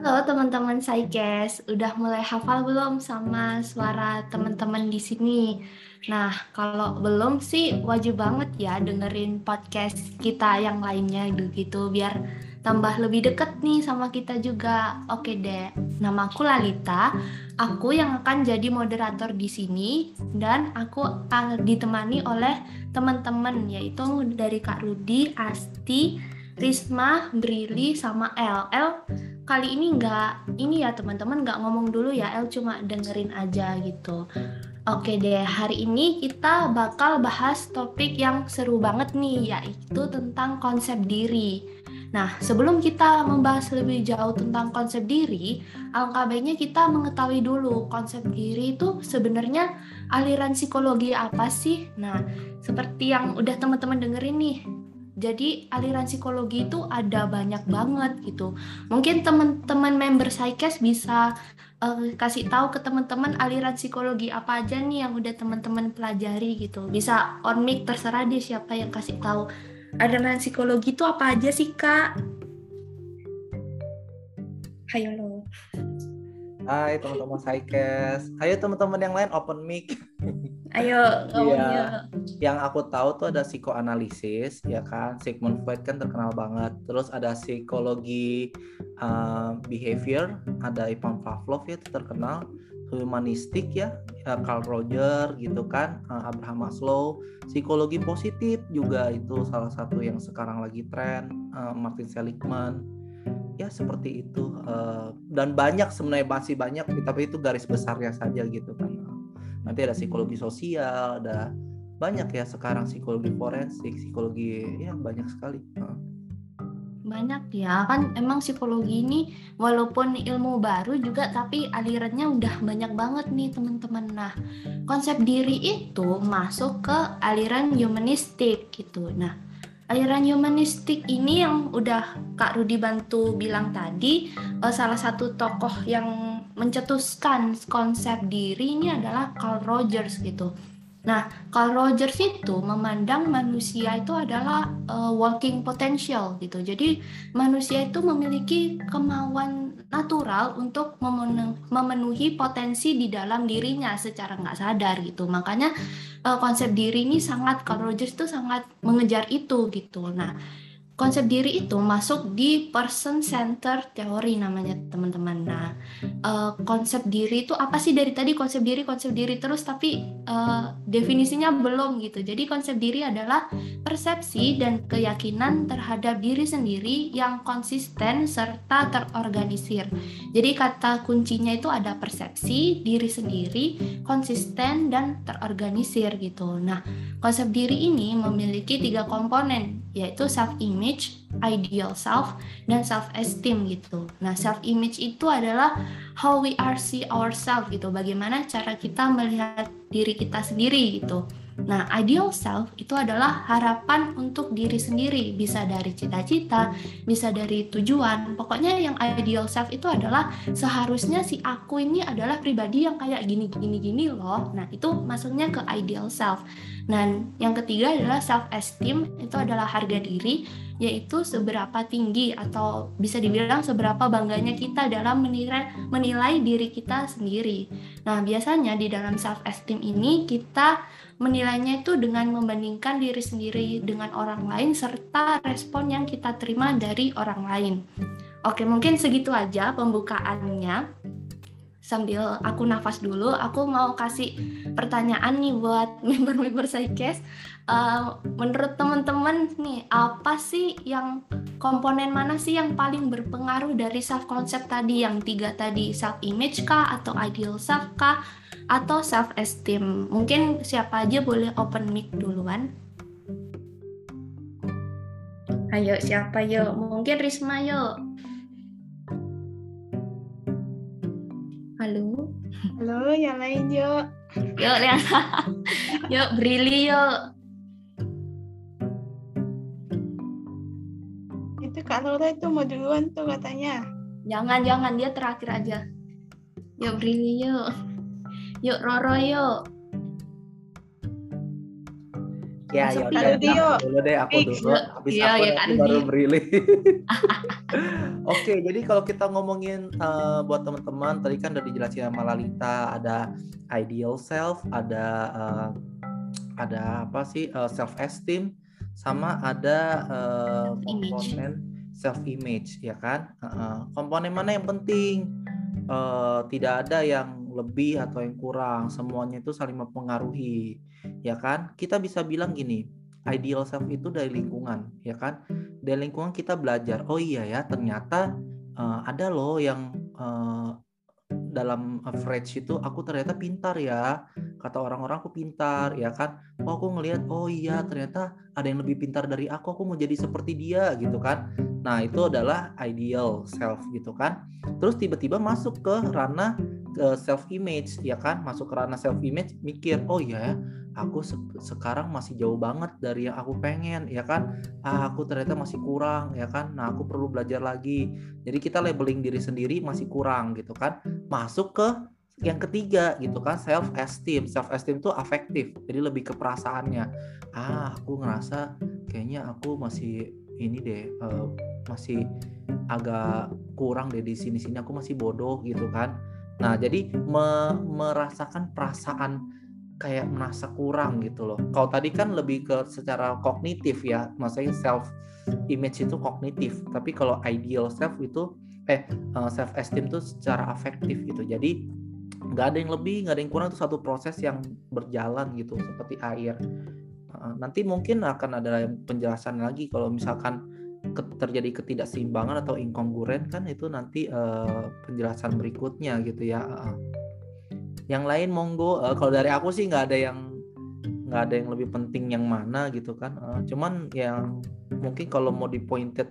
Halo teman-teman Saikes, udah mulai hafal belum sama suara teman-teman di sini? Nah, kalau belum sih wajib banget ya dengerin podcast kita yang lainnya gitu biar tambah lebih deket nih sama kita juga. Oke deh, nama aku Lalita. Aku yang akan jadi moderator di sini dan aku ditemani oleh teman-teman yaitu dari Kak Rudi, Asti, Risma, Brili, sama El. El kali ini nggak ini ya teman-teman nggak ngomong dulu ya. El cuma dengerin aja gitu. Oke deh hari ini kita bakal bahas topik yang seru banget nih yaitu tentang konsep diri. Nah sebelum kita membahas lebih jauh tentang konsep diri alangkah baiknya kita mengetahui dulu konsep diri itu sebenarnya aliran psikologi apa sih? Nah seperti yang udah teman-teman dengerin nih jadi aliran psikologi itu ada banyak banget gitu. Mungkin teman-teman member Psycast bisa uh, kasih tahu ke teman-teman aliran psikologi apa aja nih yang udah teman-teman pelajari gitu. Bisa on mic terserah deh siapa yang kasih tahu. Aliran psikologi itu apa aja sih kak? Hayo lo. Hai teman-teman Psycast. Ayo teman-teman yang lain open mic. Ayo, Iya. Yang aku tahu tuh ada psikoanalisis, ya kan. Sigmund Freud kan terkenal banget. Terus ada psikologi uh, behavior, ada Ivan Pavlov ya itu terkenal. Humanistik ya, ya Carl Roger gitu kan, uh, Abraham Maslow. Psikologi positif juga itu salah satu yang sekarang lagi tren, uh, Martin Seligman. Ya seperti itu. Uh, dan banyak sebenarnya masih banyak, tapi itu garis besarnya saja gitu kan. Nanti ada psikologi sosial ada banyak ya sekarang psikologi forensik psikologi ya banyak sekali. Banyak ya kan emang psikologi ini walaupun ilmu baru juga tapi alirannya udah banyak banget nih teman-teman. Nah konsep diri itu masuk ke aliran humanistik gitu. Nah aliran humanistik ini yang udah Kak Rudi bantu bilang tadi eh, salah satu tokoh yang mencetuskan konsep diri ini adalah Carl Rogers gitu. Nah, Carl Rogers itu memandang manusia itu adalah uh, walking potential gitu. Jadi manusia itu memiliki kemauan natural untuk memenuhi potensi di dalam dirinya secara nggak sadar gitu. Makanya uh, konsep diri ini sangat Carl Rogers itu sangat mengejar itu gitu. Nah, konsep diri itu masuk di person center teori namanya teman-teman. Nah, uh, konsep diri itu apa sih dari tadi konsep diri konsep diri terus tapi uh, definisinya belum gitu. Jadi konsep diri adalah persepsi dan keyakinan terhadap diri sendiri yang konsisten serta terorganisir. Jadi kata kuncinya itu ada persepsi, diri sendiri, konsisten dan terorganisir gitu. Nah, konsep diri ini memiliki tiga komponen yaitu self image, ideal self, dan self esteem gitu. Nah, self image itu adalah how we are see ourselves gitu. Bagaimana cara kita melihat diri kita sendiri gitu. Nah, ideal self itu adalah harapan untuk diri sendiri, bisa dari cita-cita, bisa dari tujuan. Pokoknya yang ideal self itu adalah seharusnya si aku ini adalah pribadi yang kayak gini gini gini loh. Nah, itu masuknya ke ideal self. Dan yang ketiga adalah self esteem, itu adalah harga diri, yaitu seberapa tinggi atau bisa dibilang seberapa bangganya kita dalam menilai menilai diri kita sendiri. Nah, biasanya di dalam self esteem ini kita menilainya itu dengan membandingkan diri sendiri dengan orang lain serta respon yang kita terima dari orang lain. Oke, mungkin segitu aja pembukaannya sambil aku nafas dulu, aku mau kasih pertanyaan nih buat member-member Saikes. Uh, menurut teman-teman nih, apa sih yang komponen mana sih yang paling berpengaruh dari self concept tadi yang tiga tadi self image kah atau ideal self kah atau self esteem? Mungkin siapa aja boleh open mic duluan. Ayo siapa yuk? Mungkin Risma yuk. Halo. Halo, yang lain yuk. Yuk, lihat. yuk, Brili yuk. Itu Kak Laura itu mau duluan tuh katanya. Jangan, jangan. Dia terakhir aja. Yuk, Brili yuk. Yuk, Roro yuk. Ya, ya udah, yuk. dulu deh, aku dulu. Habis Iya, aku ya, nanti baru berilih. Oke, jadi kalau kita ngomongin eh, buat teman-teman, tadi kan udah dijelasin sama Lalita, ada ideal self, ada eh, ada apa sih self esteem, sama ada eh, Self-image. komponen self image, ya kan? Heeh. komponen mana yang penting? Eh, tidak ada yang lebih atau yang kurang, semuanya itu saling mempengaruhi, ya kan? Kita bisa bilang gini, ideal self itu dari lingkungan, ya kan? Dari lingkungan kita belajar, oh iya ya, ternyata eh, ada loh yang eh, dalam average itu aku ternyata pintar ya, kata orang-orang aku pintar, ya kan? Oh aku ngelihat, oh iya ternyata ada yang lebih pintar dari aku, aku mau jadi seperti dia, gitu kan? Nah itu adalah ideal self, gitu kan? Terus tiba-tiba masuk ke ranah ke self image ya kan masuk ke ranah self image mikir oh iya ya aku se- sekarang masih jauh banget dari yang aku pengen ya kan? Ah aku ternyata masih kurang ya kan? Nah aku perlu belajar lagi. Jadi kita labeling diri sendiri masih kurang gitu kan? Masuk ke yang ketiga gitu kan? Self esteem self esteem itu afektif jadi lebih ke perasaannya. Ah aku ngerasa kayaknya aku masih ini deh eh, masih agak kurang deh di sini sini aku masih bodoh gitu kan? Nah, jadi me- merasakan perasaan kayak merasa kurang gitu loh. Kalau tadi kan lebih ke secara kognitif ya, maksudnya self image itu kognitif. Tapi kalau ideal self itu eh self esteem itu secara afektif gitu. Jadi nggak ada yang lebih, nggak ada yang kurang itu satu proses yang berjalan gitu seperti air. Uh, nanti mungkin akan ada penjelasan lagi kalau misalkan terjadi ketidakseimbangan atau inkongruent kan itu nanti eh, penjelasan berikutnya gitu ya. Uh, Yang lain monggo. Eh, kalau dari aku sih nggak ada yang nggak ada yang lebih penting yang mana gitu kan. Eh, cuman yang mungkin kalau mau di pointed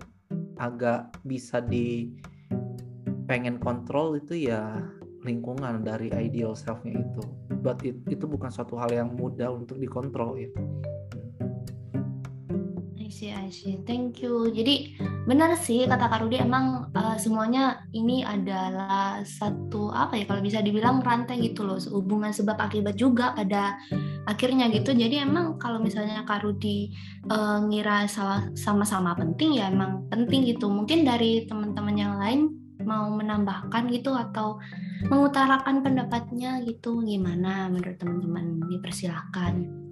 agak bisa di pengen kontrol itu ya lingkungan dari ideal selfnya itu. But it- itu bukan suatu hal yang mudah untuk dikontrol ya. See, I. Thank you. Jadi benar sih kata Kak Rudi emang eh, semuanya ini adalah satu apa ya kalau bisa dibilang rantai gitu loh hubungan sebab akibat juga pada akhirnya gitu. Jadi emang kalau misalnya Kak Rudi eh, ngira sama-sama penting ya emang penting gitu. Mungkin dari teman-teman yang lain mau menambahkan gitu atau mengutarakan pendapatnya gitu gimana menurut teman-teman dipersilahkan.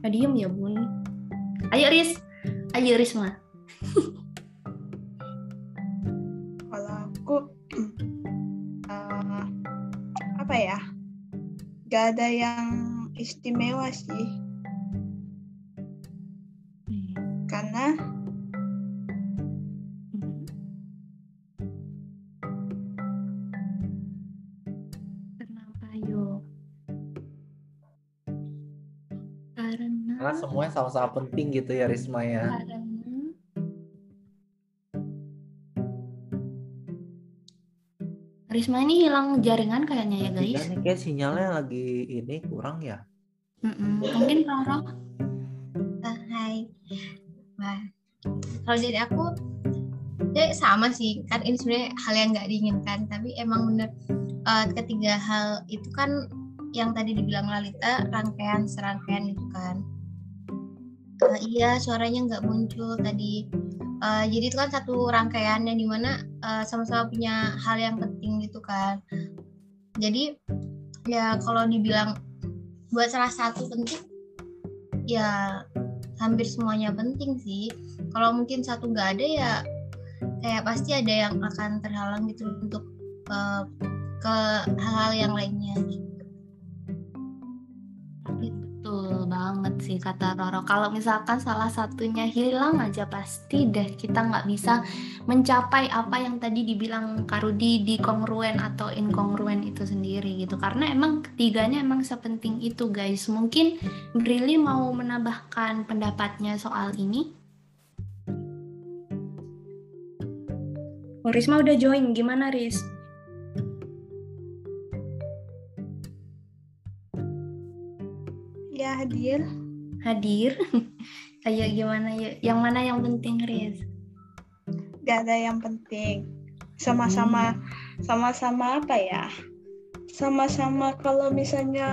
Ah, diem ya bun. Ayo Riz, ayo Risma. Kalau aku eh, apa ya? Gak ada yang istimewa sih, karena Karena semuanya sama-sama penting gitu ya Risma ya. Risma ini hilang jaringan kayaknya ya Iya guys. nih kayak sinyalnya lagi ini kurang ya. Mm-mm. Mungkin Roro. Ah, Hai. Wah, kalau dari aku, ya sama sih. Kan ini sebenarnya hal yang nggak diinginkan. Tapi emang bener eh, ketiga hal itu kan yang tadi dibilang Lalita rangkaian serangkaian itu kan. Eh, iya, suaranya nggak muncul tadi. Eh, jadi itu kan satu rangkaian yang di mana eh, sama-sama punya hal yang penting gitu kan. Jadi ya kalau dibilang buat salah satu penting, ya hampir semuanya penting sih. Kalau mungkin satu nggak ada ya kayak pasti ada yang akan terhalang gitu untuk eh, ke hal-hal yang lainnya. Betul banget sih kata Roro. Kalau misalkan salah satunya hilang aja pasti deh kita nggak bisa mencapai apa yang tadi dibilang Karudi di kongruen atau inkongruen itu sendiri gitu. Karena emang ketiganya emang sepenting itu guys. Mungkin Brili mau menambahkan pendapatnya soal ini. Oh, Risma udah join, gimana Riz? Ya hadir. Hadir? Ayo gimana ya? Yang mana yang penting Riz? Gak ada yang penting. Sama-sama, sama-sama apa ya? Sama-sama kalau misalnya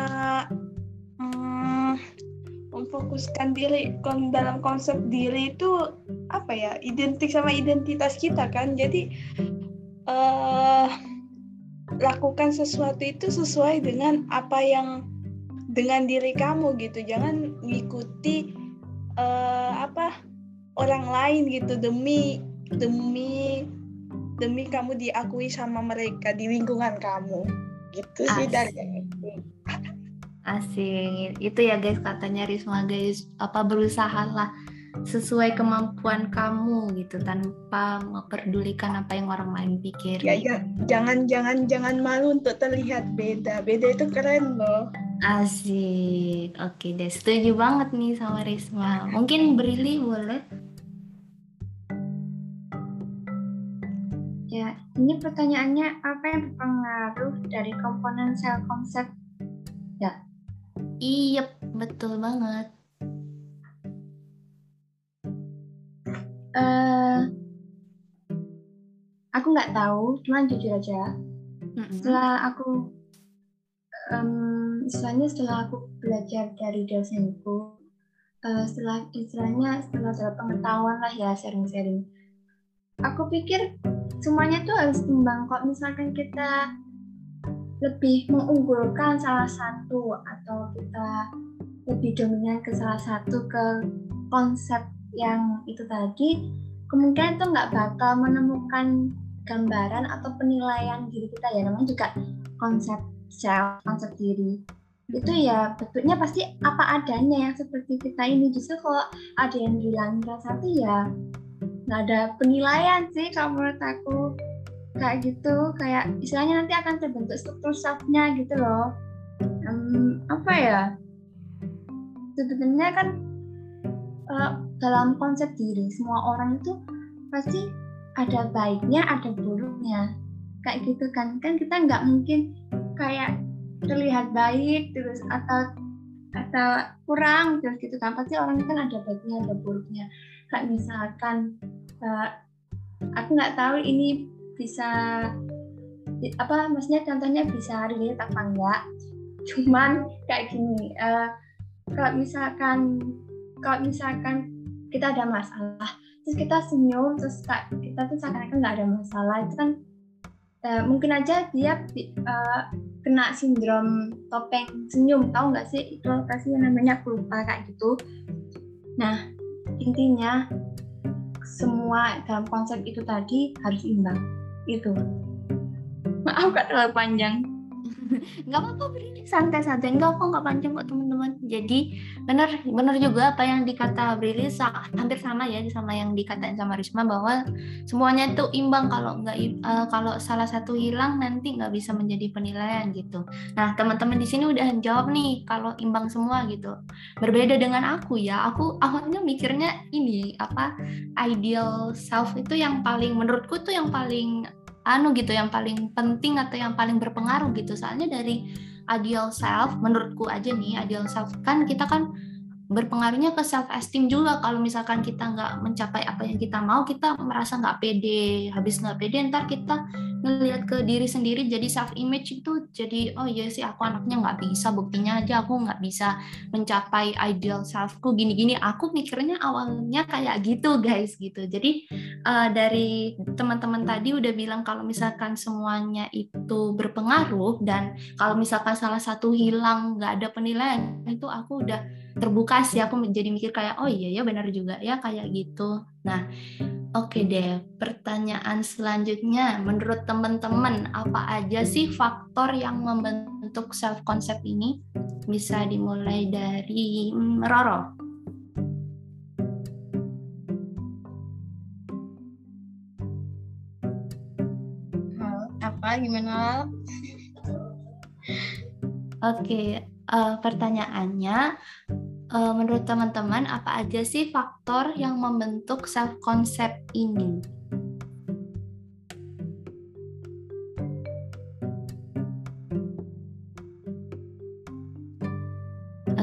hmm, memfokuskan diri kon dalam konsep diri itu apa ya identik sama identitas kita kan jadi eh lakukan sesuatu itu sesuai dengan apa yang dengan diri kamu gitu jangan ngikuti eh apa orang lain gitu demi demi demi kamu diakui sama mereka di lingkungan kamu gitu sih Asik. dari. Asik. Itu ya guys katanya Risma guys apa berusaha lah sesuai kemampuan kamu gitu tanpa memperdulikan apa yang orang lain pikir. ya, ya jangan jangan jangan malu untuk terlihat beda beda itu keren loh Asik. Oke deh, setuju banget nih sama Risma. Mungkin Brili boleh? Ya, ini pertanyaannya apa yang berpengaruh dari komponen sel konsep? Iya, betul banget. Eh, aku nggak tahu, cuman jujur aja. Mm-mm. Setelah aku, em, istilahnya setelah aku belajar dari dosenku, eh, setelah istilahnya setelah dapat pengetahuan lah ya sharing-sharing. Aku pikir semuanya tuh harus imbang. Kok misalkan kita lebih mengunggulkan salah satu atau kita lebih dominan ke salah satu ke konsep yang itu tadi kemungkinan itu nggak bakal menemukan gambaran atau penilaian diri kita ya namanya juga konsep self konsep diri itu ya bentuknya pasti apa adanya yang seperti kita ini. Justru kalau ada yang bilang satu ya nggak ada penilaian sih kalau menurut aku. Kayak gitu kayak istilahnya nanti akan terbentuk struktur self-nya gitu loh. Em, apa ya? Sebenarnya kan eh, dalam konsep diri semua orang itu pasti ada baiknya ada buruknya. Kayak gitu kan. Kan kita nggak mungkin kayak terlihat baik terus atau atau kurang terus gitu kan. Pasti orang kan ada baiknya ada buruknya. Kayak misalkan eh, aku nggak tahu ini bisa apa maksudnya contohnya bisa relate apa enggak cuman kayak gini eh, kalau misalkan kalau misalkan kita ada masalah terus kita senyum terus kita tuh seakan-akan nggak ada masalah itu kan eh, mungkin aja dia eh, kena sindrom topeng senyum tahu nggak sih itu sih yang namanya? Aku lupa kayak gitu. Nah intinya semua dalam konsep itu tadi harus imbang itu. Maaf gak terlalu panjang nggak apa-apa Brili santai-santai nggak kok nggak panjang kok teman-teman. Jadi benar benar juga apa yang dikata Brili hampir sama ya sama yang dikatain sama Risma bahwa semuanya itu imbang. Kalau nggak eh, kalau salah satu hilang nanti nggak bisa menjadi penilaian gitu. Nah teman-teman di sini udah jawab nih kalau imbang semua gitu. Berbeda dengan aku ya. Aku awalnya mikirnya ini apa ideal self itu yang paling menurutku tuh yang paling anu gitu yang paling penting atau yang paling berpengaruh gitu. Soalnya dari ideal self menurutku aja nih ideal self kan kita kan berpengaruhnya ke self esteem juga. Kalau misalkan kita nggak mencapai apa yang kita mau kita merasa nggak pede. Habis nggak pede ntar kita ngelihat ke diri sendiri jadi self image itu jadi oh iya sih aku anaknya nggak bisa buktinya aja aku nggak bisa mencapai ideal selfku. Gini-gini aku mikirnya awalnya kayak gitu guys gitu. Jadi eh, dari teman-teman tadi udah bilang kalau misalkan semuanya itu berpengaruh dan kalau misalkan salah satu hilang nggak ada penilaian itu aku udah terbuka sih. Aku jadi mikir kayak oh iya ya benar juga ya kayak gitu. Nah oke deh pertanyaan selanjutnya. Menurut teman-teman apa aja sih faktor yang membentuk self concept ini? Bisa dimulai dari mm, Roro. Hal apa? Gimana? Oke, eh, pertanyaannya, eh, menurut teman-teman apa aja sih faktor yang membentuk self concept ini?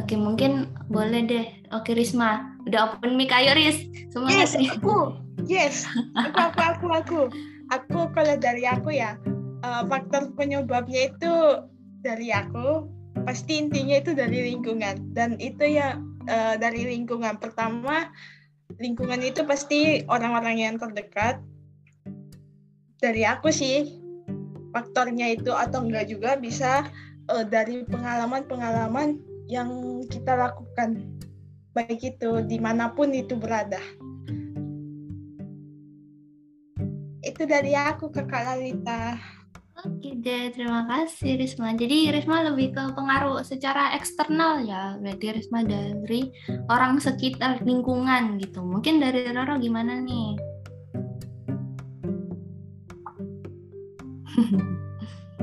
Oke, mungkin boleh deh. Oke, Risma, udah open mic ayo Ris. Semangat Yes, aku. Yes, aku, aku, aku, aku. Aku kalau dari aku ya, eh, faktor penyebabnya itu dari aku, pasti intinya itu dari lingkungan. Dan itu ya uh, dari lingkungan. Pertama, lingkungan itu pasti orang-orang yang terdekat. Dari aku sih, faktornya itu atau enggak juga bisa uh, dari pengalaman-pengalaman yang kita lakukan. Baik itu di mana pun itu berada. Itu dari aku, Kakak Lalita. Oke deh, terima kasih Risma. Jadi Risma lebih ke pengaruh secara eksternal ya, berarti Risma dari orang sekitar lingkungan gitu. Mungkin dari Roro gimana nih?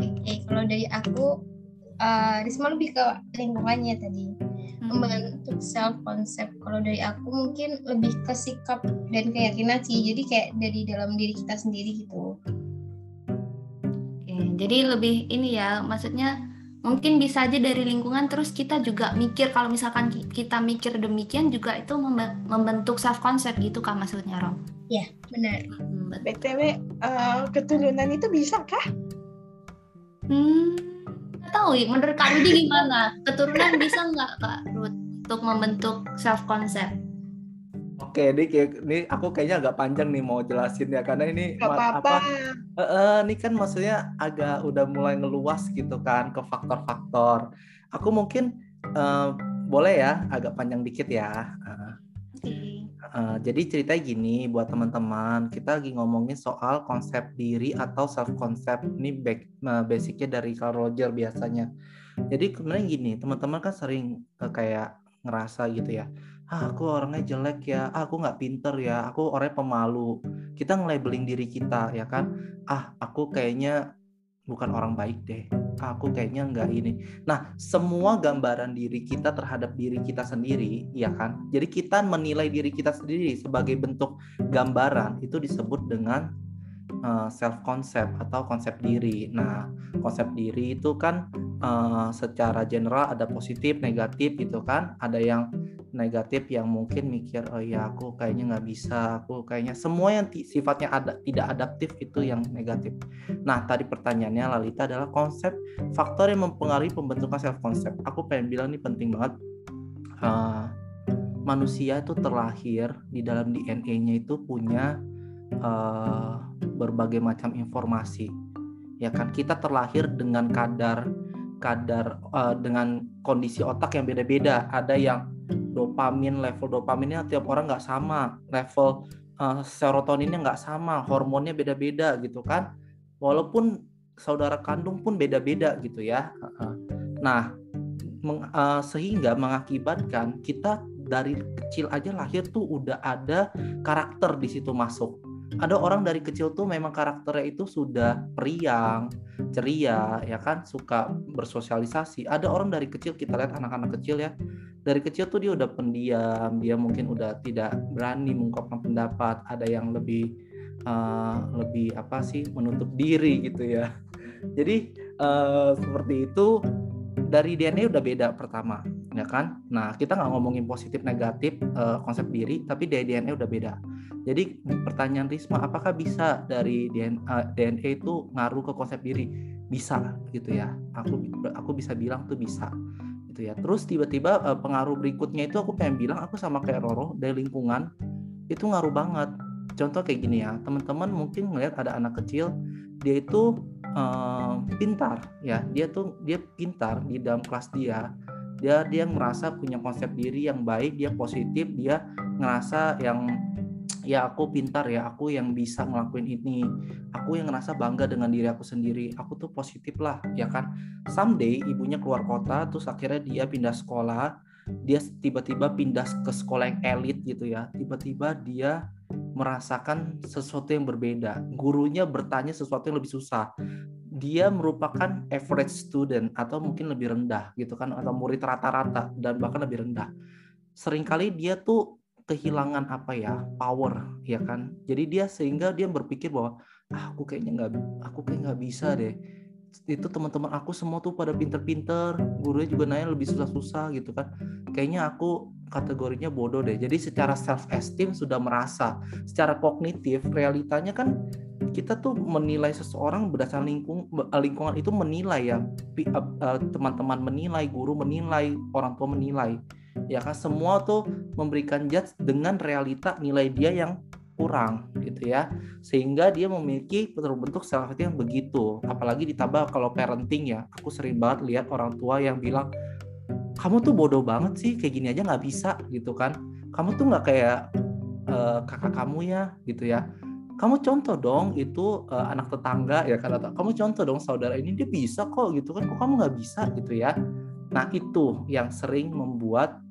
Oke, kalau dari aku, uh, Risma lebih ke lingkungannya tadi. Hmm. Membentuk self concept. Kalau dari aku mungkin lebih ke sikap dan keyakinan sih. Jadi kayak dari dalam diri kita sendiri gitu jadi lebih ini ya, maksudnya mungkin bisa aja dari lingkungan terus kita juga mikir kalau misalkan kita mikir demikian juga itu membentuk self concept gitu kan maksudnya Rom? Iya benar. Hmm, btw uh, keturunan itu bisa kah? Hmm, tahu ya. Menurut Kak Rudi gimana? Keturunan bisa nggak Kak Ruth untuk membentuk self concept? Oke, ini ini aku kayaknya agak panjang nih mau jelasin ya karena ini Gak apa-apa. Uh, uh, ini kan maksudnya agak udah mulai ngeluas gitu kan ke faktor-faktor. Aku mungkin uh, boleh ya agak panjang dikit ya. Uh, uh, jadi cerita gini buat teman-teman, kita lagi ngomongin soal konsep diri atau self concept. Ini back, uh, basicnya dari Carl Roger biasanya. Jadi sebenarnya gini, teman-teman kan sering uh, kayak ngerasa gitu ya ah aku orangnya jelek ya. Ah, aku nggak pinter ya. Aku orangnya pemalu. Kita nge-labeling diri kita ya kan? Ah aku kayaknya bukan orang baik deh. Ah, aku kayaknya nggak ini. Nah semua gambaran diri kita terhadap diri kita sendiri ya kan? Jadi kita menilai diri kita sendiri sebagai bentuk gambaran itu disebut dengan uh, self concept atau konsep diri. Nah, konsep diri itu kan uh, secara general ada positif, negatif gitu kan. Ada yang negatif yang mungkin mikir oh ya aku kayaknya nggak bisa aku kayaknya semua yang sifatnya ada tidak adaptif itu yang negatif nah tadi pertanyaannya Lalita adalah konsep faktor yang mempengaruhi pembentukan self concept aku pengen bilang ini penting banget uh, manusia itu terlahir di dalam DNA-nya itu punya uh, berbagai macam informasi. Ya kan kita terlahir dengan kadar kadar uh, dengan kondisi otak yang beda-beda. Ada yang dopamin level dopaminnya tiap orang nggak sama. Level uh, serotoninnya nggak sama. Hormonnya beda-beda gitu kan. Walaupun saudara kandung pun beda-beda gitu ya. Nah meng, uh, sehingga mengakibatkan kita dari kecil aja lahir tuh udah ada karakter di situ masuk ada orang dari kecil tuh memang karakternya itu sudah periang, ceria, ya kan, suka bersosialisasi. Ada orang dari kecil kita lihat anak-anak kecil ya, dari kecil tuh dia udah pendiam, dia mungkin udah tidak berani mengungkapkan pendapat. Ada yang lebih uh, lebih apa sih menutup diri gitu ya. Jadi uh, seperti itu dari DNA udah beda pertama, ya kan? Nah kita nggak ngomongin positif negatif uh, konsep diri, tapi dari DNA udah beda jadi pertanyaan Risma, apakah bisa dari DNA, DNA itu ngaruh ke konsep diri? Bisa gitu ya. Aku aku bisa bilang tuh bisa gitu ya. Terus tiba-tiba uh, pengaruh berikutnya itu aku pengen bilang aku sama kayak Roro dari lingkungan itu ngaruh banget. Contoh kayak gini ya, teman-teman mungkin ngeliat ada anak kecil dia itu uh, pintar ya, dia tuh dia pintar di dalam kelas dia dia dia merasa punya konsep diri yang baik dia positif dia ngerasa yang ya aku pintar ya aku yang bisa ngelakuin ini. Aku yang ngerasa bangga dengan diri aku sendiri. Aku tuh positif lah ya kan? Someday ibunya keluar kota terus akhirnya dia pindah sekolah. Dia tiba-tiba pindah ke sekolah yang elit gitu ya. Tiba-tiba dia merasakan sesuatu yang berbeda. Gurunya bertanya sesuatu yang lebih susah dia merupakan average student atau mungkin lebih rendah gitu kan atau murid rata-rata dan bahkan lebih rendah. Seringkali dia tuh kehilangan apa ya power ya kan? Jadi dia sehingga dia berpikir bahwa ah, aku kayaknya nggak aku kayak nggak bisa deh. Itu teman-teman aku semua tuh pada pinter-pinter gurunya juga nanya lebih susah-susah gitu kan. Kayaknya aku kategorinya bodoh deh. Jadi secara self esteem sudah merasa secara kognitif realitanya kan kita tuh menilai seseorang berdasarkan lingkung lingkungan itu menilai ya. Teman-teman menilai guru menilai orang tua menilai. Ya kan? Semua tuh memberikan judge dengan realita nilai dia yang kurang gitu ya. Sehingga dia memiliki terbentuk self yang begitu. Apalagi ditambah kalau parenting ya aku sering banget lihat orang tua yang bilang kamu tuh bodoh banget sih kayak gini aja nggak bisa gitu kan. Kamu tuh nggak kayak uh, kakak kamu ya gitu ya kamu contoh dong itu uh, anak tetangga ya kan atau kamu contoh dong saudara ini dia bisa kok gitu kan kok kamu nggak bisa? Gitu ya. Nah itu yang sering membuat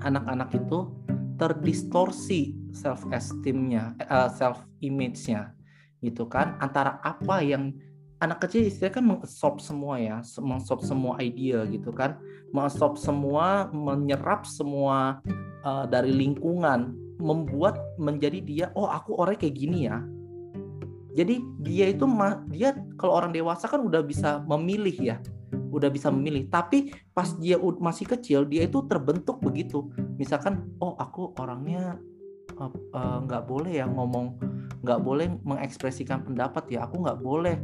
anak-anak itu terdistorsi self esteemnya uh, self image-nya gitu kan. Antara apa yang anak kecil istilahnya kan mengabsorb semua ya mengabsorb semua idea gitu kan. Mengabsorb semua menyerap semua uh, dari lingkungan membuat menjadi dia oh aku orang kayak gini ya. Jadi dia itu dia kalau orang dewasa kan udah bisa memilih ya udah bisa memilih. Tapi pas dia masih kecil dia itu terbentuk begitu. Misalkan oh aku orangnya nggak uh, uh, boleh ya ngomong nggak boleh mengekspresikan pendapat ya. Aku nggak boleh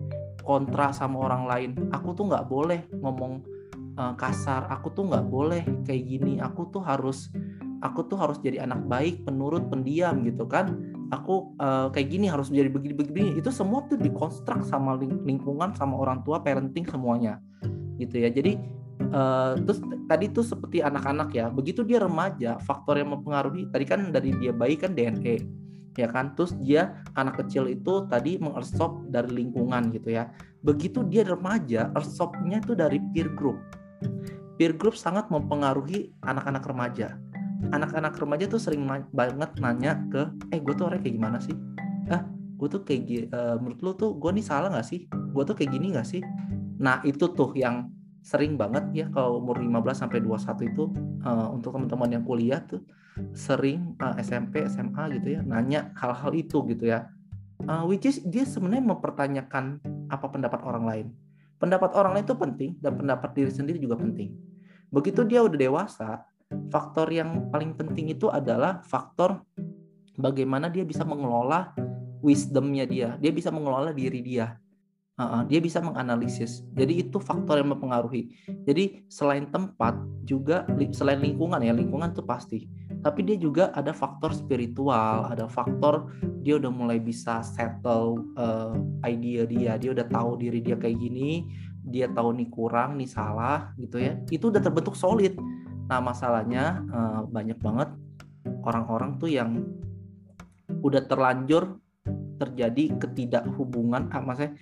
kontra sama orang lain. Aku tuh nggak boleh ngomong uh, kasar aku tuh nggak boleh kayak gini aku tuh harus aku tuh harus jadi anak baik, penurut, pendiam gitu kan. Aku uh, kayak gini harus jadi begini-begini. Itu semua tuh dikonstruk sama lingkungan, sama orang tua, parenting semuanya, gitu ya. Jadi uh, terus tadi tuh seperti anak-anak ya. Begitu dia remaja, faktor yang mempengaruhi tadi kan dari dia bayi kan DNA, ya kan. Terus dia anak kecil itu tadi mengersop dari lingkungan gitu ya. Begitu dia remaja, ersopnya itu dari peer group. Peer group sangat mempengaruhi anak-anak remaja. Anak-anak remaja tuh sering banget nanya ke eh gue tuh orang kayak gimana sih? Ah gue tuh kayak uh, menurut lu tuh gue nih salah nggak sih? Gue tuh kayak gini nggak sih? Nah itu tuh yang sering banget ya kalau umur 15 sampai 21 itu uh, untuk teman-teman yang kuliah tuh sering uh, eh, SMP SMA gitu ya nanya hal-hal itu gitu ya. Uh, which is dia sebenarnya mempertanyakan apa pendapat orang lain pendapat orang lain itu penting dan pendapat diri sendiri juga penting begitu dia udah dewasa faktor yang paling penting itu adalah faktor bagaimana dia bisa mengelola wisdomnya dia, dia bisa mengelola diri dia, uh, dia bisa menganalisis. Jadi itu faktor yang mempengaruhi. Jadi selain tempat juga selain lingkungan ya lingkungan itu pasti. Tapi dia juga ada faktor spiritual, ada faktor dia udah mulai bisa settle uh, idea dia, dia udah tahu diri dia kayak gini, dia tahu nih kurang, nih salah gitu ya. Itu udah terbentuk solid Nah masalahnya uh, banyak banget orang-orang tuh yang udah terlanjur terjadi ketidakhubungan, ah, maksudnya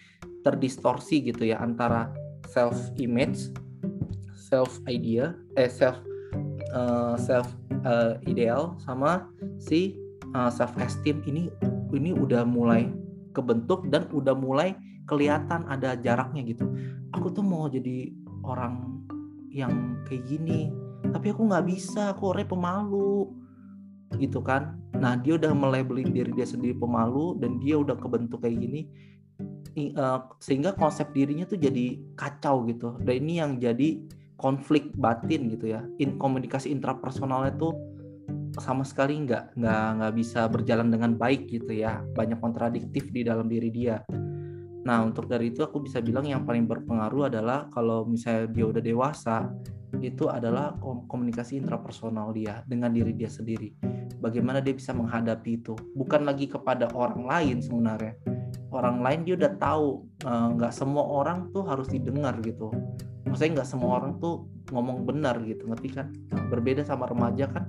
terdistorsi gitu ya antara self image, self idea, eh self uh, self uh, ideal sama si uh, self esteem ini ini udah mulai kebentuk dan udah mulai kelihatan ada jaraknya gitu. Aku tuh mau jadi orang yang kayak gini, tapi aku nggak bisa aku orangnya pemalu gitu kan nah dia udah melabelin diri dia sendiri pemalu dan dia udah kebentuk kayak gini sehingga konsep dirinya tuh jadi kacau gitu dan ini yang jadi konflik batin gitu ya in komunikasi intrapersonalnya tuh sama sekali nggak nggak nggak bisa berjalan dengan baik gitu ya banyak kontradiktif di dalam diri dia nah untuk dari itu aku bisa bilang yang paling berpengaruh adalah kalau misalnya dia udah dewasa itu adalah komunikasi intrapersonal dia dengan diri dia sendiri. Bagaimana dia bisa menghadapi itu? Bukan lagi kepada orang lain sebenarnya. Orang lain dia udah tahu eh, nggak uh, semua orang tuh harus didengar gitu. Maksudnya nggak semua orang tuh ngomong benar gitu, ngerti kan? Berbeda sama remaja kan,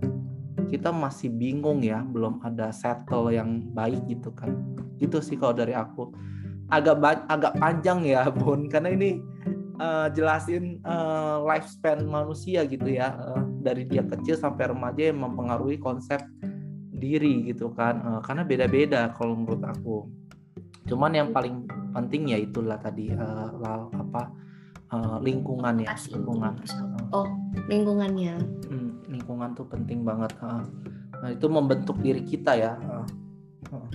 kita masih bingung ya, belum ada settle yang baik gitu kan. Itu sih kalau dari aku. Agak agak panjang ya, Bun, karena ini uh, jelasin uh, lifespan manusia gitu ya uh, dari dia kecil sampai remaja yang mempengaruhi konsep diri gitu kan uh, karena beda-beda kalau menurut aku cuman yang paling penting ya itulah tadi uh, apa uh, lingkungan ya lingkungan. Oh lingkungannya. Hmm, lingkungan tuh penting banget uh, nah itu membentuk diri kita ya uh, uh.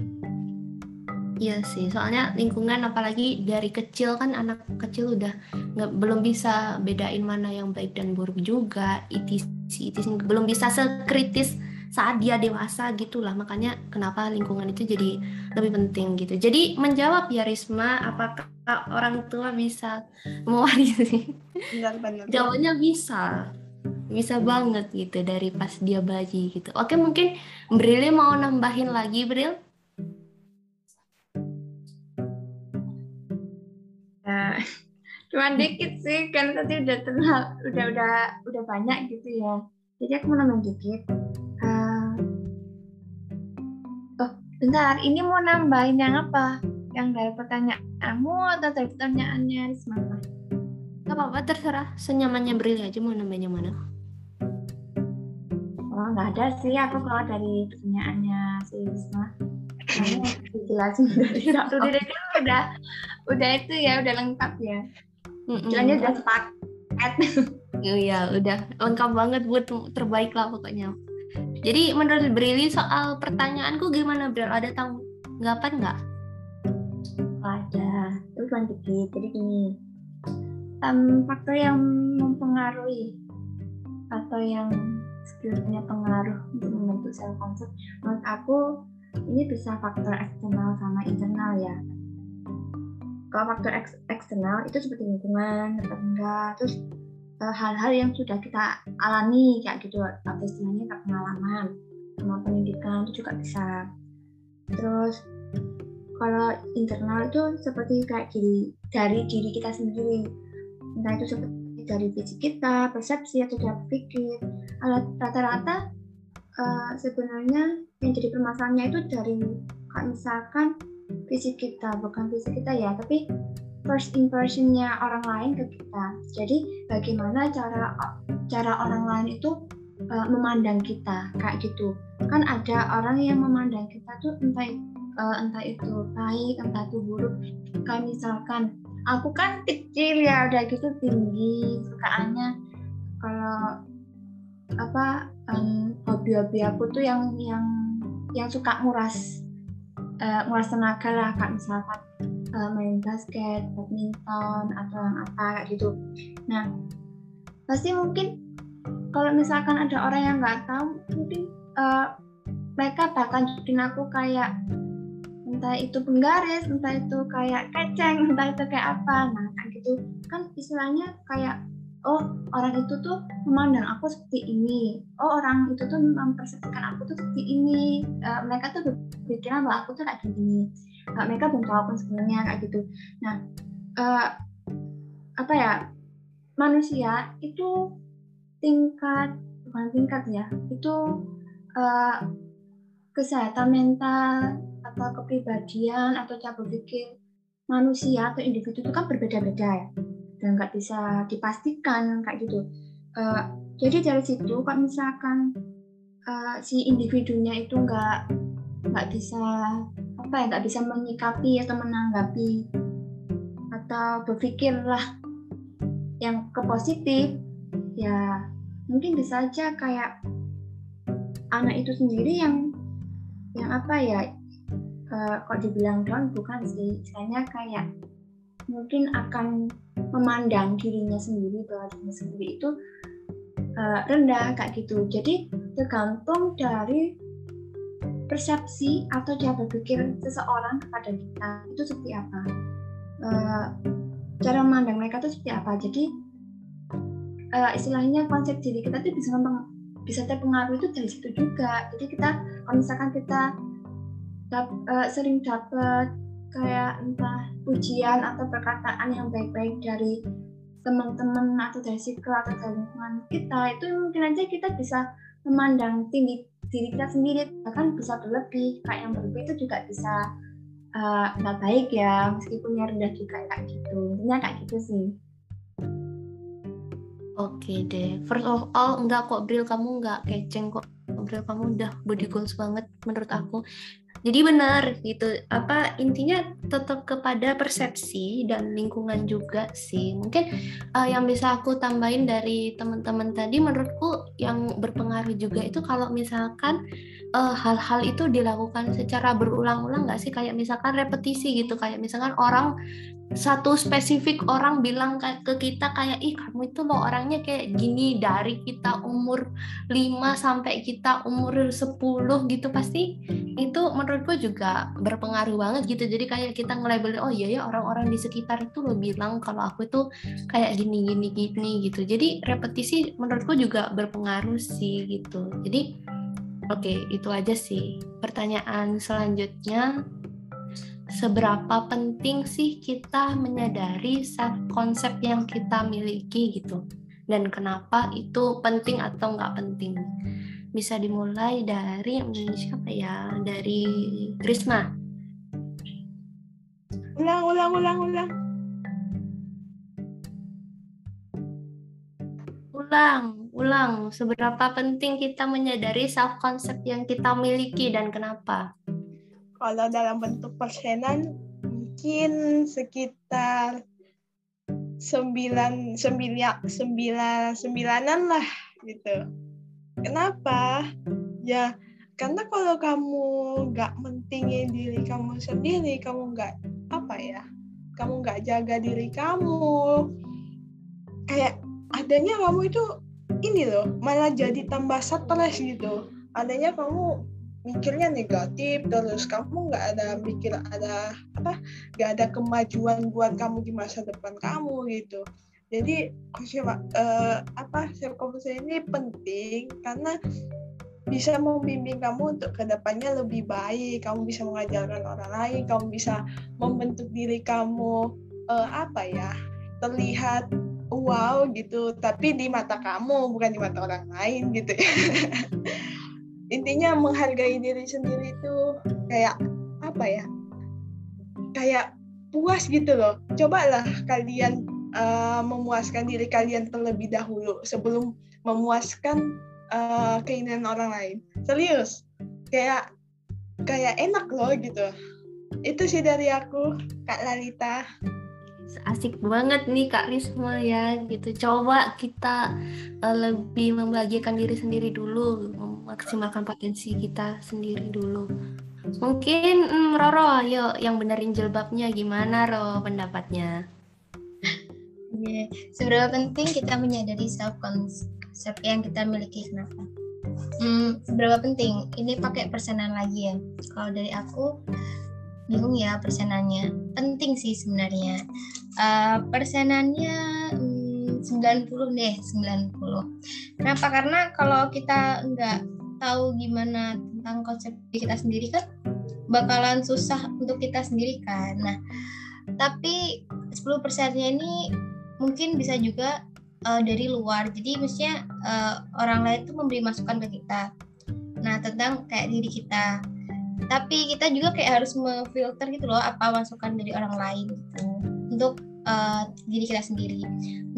Iya sih, soalnya lingkungan apalagi dari kecil kan anak kecil udah nggak belum bisa bedain mana yang baik dan buruk juga, itis itis belum bisa sekritis saat dia dewasa gitulah makanya kenapa lingkungan itu jadi lebih penting gitu. Jadi menjawab ya Risma, apakah orang tua bisa mewarisi? Benar, benar. Jawabannya bisa. bisa banget gitu dari pas dia bayi gitu. Oke mungkin Bril mau nambahin lagi Bril? Nah, cuman dikit sih kan tadi udah terlalu udah udah udah banyak gitu ya. Jadi aku mau nambahin dikit. Bentar, ini mau nambahin yang apa? Yang dari pertanyaanmu atau dari pertanyaannya Risma? Gak apa-apa terserah, senyamannya Bril aja mau nambahin yang mana? Oh nggak ada sih, aku kalau dari pertanyaannya si Risma. Nah, dijelasin dari satu diri kan udah udah itu ya udah lengkap ya. Soalnya udah sepakat. Iya, udah lengkap banget buat terbaik lah pokoknya. Jadi menurut Brili soal pertanyaanku gimana Bril? Ada tanggapan nggak? Ada, cuma dikit. Jadi gini, um, faktor yang mempengaruhi atau yang sekiranya pengaruh untuk membentuk self concept menurut aku ini bisa faktor eksternal sama internal ya kalau faktor eks eksternal itu seperti lingkungan tetangga terus hal-hal yang sudah kita alami kayak gitu atau istilahnya pengalaman sama pendidikan itu juga bisa terus kalau internal itu seperti kayak diri dari diri kita sendiri entah itu seperti dari fisik kita, persepsi atau cara pikir. Rata-rata uh, sebenarnya yang jadi permasalahannya itu dari misalkan fisik kita, bukan fisik kita ya, tapi first impressionnya orang lain ke kita. Jadi bagaimana cara cara orang lain itu uh, memandang kita kayak gitu. Kan ada orang yang memandang kita tuh entah uh, entah itu baik, entah itu buruk. Kayak misalkan aku kan kecil ya udah gitu tinggi sukaannya kalau apa um, hobi-hobi aku tuh yang yang yang suka nguras uh, nguras tenaga lah kak misalkan uh, main basket, badminton atau yang apa kayak gitu. Nah pasti mungkin kalau misalkan ada orang yang nggak tahu mungkin uh, mereka bahkan bikin aku kayak entah itu penggaris, entah itu kayak keceng, entah itu kayak apa. Nah, kayak gitu kan istilahnya kayak oh orang itu tuh memandang aku seperti ini. Oh orang itu tuh mempersepsikan aku tuh seperti ini. Uh, mereka tuh berpikiran bahwa aku tuh kayak gini. Uh, mereka belum tahu aku sebenarnya kayak gitu. Nah, uh, apa ya manusia itu tingkat bukan tingkat ya itu uh, kesehatan mental atau kepribadian atau cara berpikir manusia atau individu itu kan berbeda-beda ya dan nggak bisa dipastikan kayak gitu. Uh, jadi dari situ kalau misalkan uh, si individunya itu nggak nggak bisa apa ya nggak bisa menyikapi atau menanggapi atau berpikirlah yang ke positif ya mungkin bisa aja kayak anak itu sendiri yang yang apa ya uh, kok dibilang down bukan sih istilahnya kayak mungkin akan memandang dirinya sendiri bahwa dirinya sendiri itu uh, rendah kayak gitu. Jadi tergantung dari persepsi atau cara berpikir seseorang kepada kita itu seperti apa. Uh, cara memandang mereka itu seperti apa. Jadi uh, istilahnya konsep diri kita itu bisa bisa terpengaruh itu dari situ juga. Jadi kita kalau misalkan kita dap, uh, sering dapat kayak entah ujian atau perkataan yang baik-baik dari teman-teman atau dari circle atau dari lingkungan kita itu mungkin aja kita bisa memandang tinggi diri kita sendiri bahkan bisa berlebih kayak yang berlebih itu juga bisa uh, nggak baik ya meskipun yang rendah juga kayak gitu. Intinya kayak gitu sih. Oke deh, first of all enggak kok Bril kamu enggak keceng kok. Bril kamu udah body goals banget menurut aku jadi benar gitu. Apa intinya tetap kepada persepsi dan lingkungan juga sih. Mungkin uh, yang bisa aku tambahin dari teman-teman tadi menurutku yang berpengaruh juga itu kalau misalkan uh, hal-hal itu dilakukan secara berulang-ulang nggak sih? Kayak misalkan repetisi gitu kayak misalkan orang satu spesifik orang bilang ke kita kayak ih kamu itu loh orangnya kayak gini dari kita umur 5 sampai kita umur 10 gitu. Pasti itu menurutku juga berpengaruh banget gitu. Jadi kayak kita nge oh iya ya orang-orang di sekitar itu lo bilang kalau aku itu kayak gini gini gini gitu. Jadi repetisi menurutku juga berpengaruh sih gitu. Jadi oke okay, itu aja sih pertanyaan selanjutnya seberapa penting sih kita menyadari self konsep yang kita miliki gitu? Dan kenapa itu penting atau nggak penting? Bisa dimulai dari siapa ya dari Krisma ulang ulang ulang ulang. Ulang ulang. Seberapa penting kita menyadari self konsep yang kita miliki dan kenapa kalau dalam bentuk persenan mungkin sekitar sembilan sembilan sembilan sembilanan lah gitu. Kenapa? Ya karena kalau kamu nggak mentingin diri kamu sendiri, kamu nggak apa ya, kamu nggak jaga diri kamu, kayak adanya kamu itu ini loh malah jadi tambah stres gitu. Adanya kamu mikirnya negatif terus kamu nggak ada mikir ada apa nggak ada kemajuan buat kamu di masa depan kamu gitu. Jadi uh, apa self ini penting karena bisa membimbing kamu untuk ke depannya lebih baik. Kamu bisa mengajarkan orang lain kamu bisa membentuk diri kamu uh, apa ya terlihat wow gitu. Tapi di mata kamu bukan di mata orang lain gitu intinya menghargai diri sendiri itu kayak apa ya kayak puas gitu loh. Cobalah kalian uh, memuaskan diri kalian terlebih dahulu sebelum memuaskan uh, keinginan orang lain. Serius kayak kayak enak loh gitu. Itu sih dari aku kak Lalita asik banget nih Kak Risma ya gitu. Coba kita uh, lebih membahagiakan diri sendiri dulu, memaksimalkan potensi kita sendiri dulu. Mungkin mm, Roro, yuk yang benerin jilbabnya gimana Ro pendapatnya? Yeah. Seberapa penting kita menyadari self concept yang kita miliki kenapa? Hmm, seberapa penting? Ini pakai persenan lagi ya. Kalau dari aku bingung ya persenannya. Penting sih sebenarnya. Uh, persenannya hmm, 90 deh, 90. Kenapa? Karena kalau kita nggak tahu gimana tentang konsep diri kita sendiri kan bakalan susah untuk kita sendiri kan. Nah, tapi 10 persennya ini mungkin bisa juga uh, dari luar. Jadi mestinya uh, orang lain tuh memberi masukan ke kita. Nah, tentang kayak diri kita tapi kita juga kayak harus memfilter gitu loh apa masukan dari orang lain gitu untuk uh, diri kita sendiri.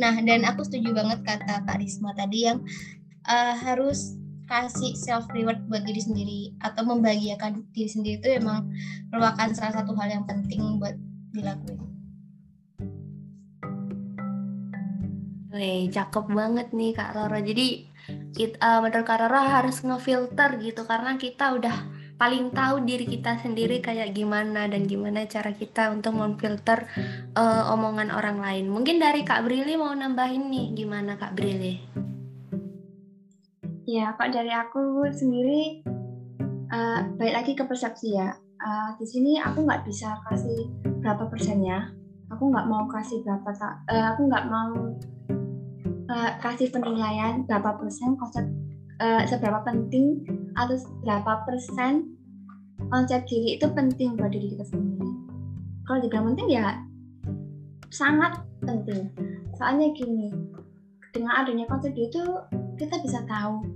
Nah dan aku setuju banget kata Kak Risma tadi yang uh, harus kasih self reward buat diri sendiri atau membahagiakan diri sendiri itu emang merupakan salah satu hal yang penting buat dilakuin. Wih, cakep banget nih Kak Roro. Jadi kita, uh, menurut Kak Roro harus ngefilter gitu karena kita udah paling tahu diri kita sendiri kayak gimana dan gimana cara kita untuk memfilter uh, omongan orang lain. Mungkin dari Kak Brili mau nambahin nih gimana Kak Brili? Ya, kok dari aku sendiri uh, baik lagi ke persepsi ya. Uh, di sini aku nggak bisa kasih berapa persennya. Aku nggak mau kasih berapa tak. Uh, aku nggak mau uh, kasih penilaian berapa persen konsep uh, seberapa penting atau berapa persen konsep diri itu penting buat diri kita sendiri. Kalau dibilang penting ya sangat penting. Soalnya gini, dengan adanya konsep diri itu kita bisa tahu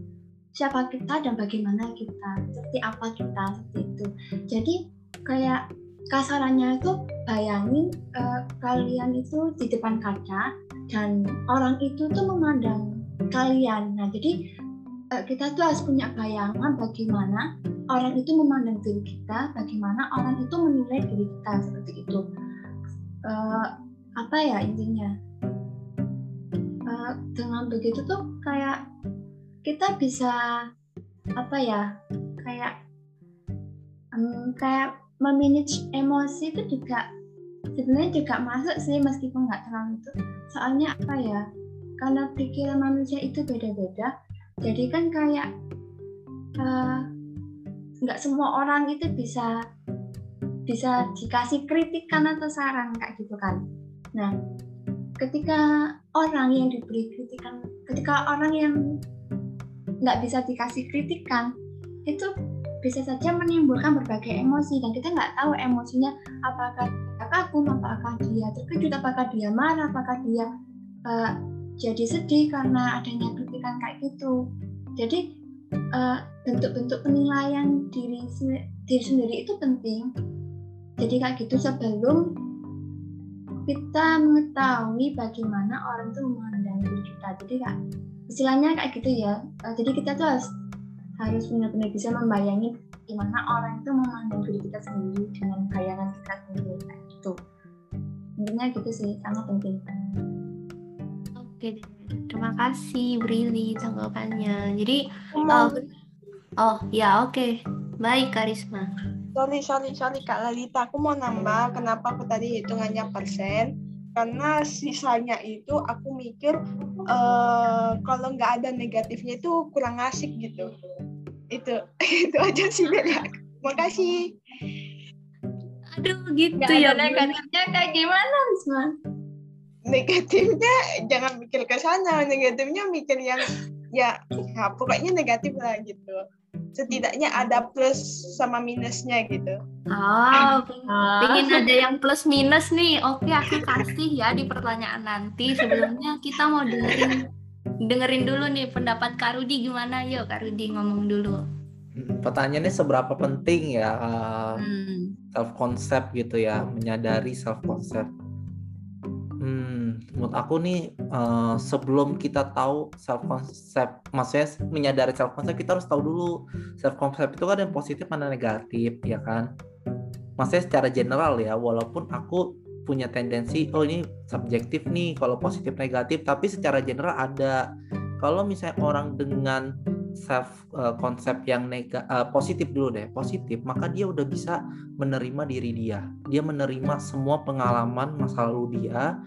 siapa kita dan bagaimana kita, seperti apa kita, seperti itu. Jadi kayak kasarannya itu bayangin uh, kalian itu di depan kaca dan orang itu tuh memandang kalian. Nah, jadi kita tuh harus punya bayangan bagaimana orang itu memandang diri kita, bagaimana orang itu menilai diri kita seperti itu. Uh, apa ya intinya? Uh, dengan begitu tuh kayak kita bisa apa ya? Kayak um, kayak memanage emosi itu juga sebenarnya juga masuk sih meskipun nggak terlalu itu soalnya apa ya karena pikiran manusia itu beda-beda jadi kan kayak eh, nggak semua orang itu bisa bisa dikasih kritikan atau saran kayak gitu kan. Nah ketika orang yang diberi kritikan ketika orang yang nggak bisa dikasih kritikan itu bisa saja menimbulkan berbagai emosi dan kita nggak tahu emosinya apakah dia kagum, apakah dia terkejut, apakah dia marah, apakah dia uh, jadi sedih karena adanya kritikan kayak gitu. Jadi uh, bentuk-bentuk penilaian diri diri sendiri itu penting. Jadi kayak gitu sebelum kita mengetahui bagaimana orang itu memandang diri kita. Jadi kak istilahnya kayak gitu ya. Uh, jadi kita tuh harus harus benar-benar bisa membayangin gimana orang itu memandang diri kita sendiri dengan bayangan kita sendiri kayak gitu intinya gitu sih sangat penting oke terima kasih Brili tanggapannya. Jadi Oh, oh ya oke. Baik Karisma. Sorry sorry sorry Kak Lalita, aku mau nambah kenapa aku tadi hitungannya persen. Karena sisanya itu aku mikir eh, kalau nggak ada negatifnya itu kurang asik gitu. Itu itu aja sih dari aku makasih. Aduh gitu nggak ya ada negatifnya kayak gimana Risma negatifnya jangan mikir ke sana negatifnya mikir yang ya, ya pokoknya negatif lah gitu setidaknya ada plus sama minusnya gitu Oh, pengen ada yang plus minus nih. Oke, aku kasih ya di pertanyaan nanti. Sebelumnya kita mau dengerin dengerin dulu nih pendapat Kak Rudi gimana? Yuk, Kak Rudi ngomong dulu. Hmm, Pertanyaannya seberapa penting ya uh, Hmm. self concept gitu ya, menyadari self concept. Menurut aku nih uh, sebelum kita tahu self concept, maksudnya menyadari self concept kita harus tahu dulu self concept itu kan ada yang positif yang negatif ya kan. Maksudnya secara general ya, walaupun aku punya tendensi oh ini subjektif nih kalau positif negatif, tapi secara general ada. Kalau misalnya orang dengan self uh, konsep yang nega, uh, positif dulu deh, positif, maka dia udah bisa menerima diri dia. Dia menerima semua pengalaman masa lalu dia.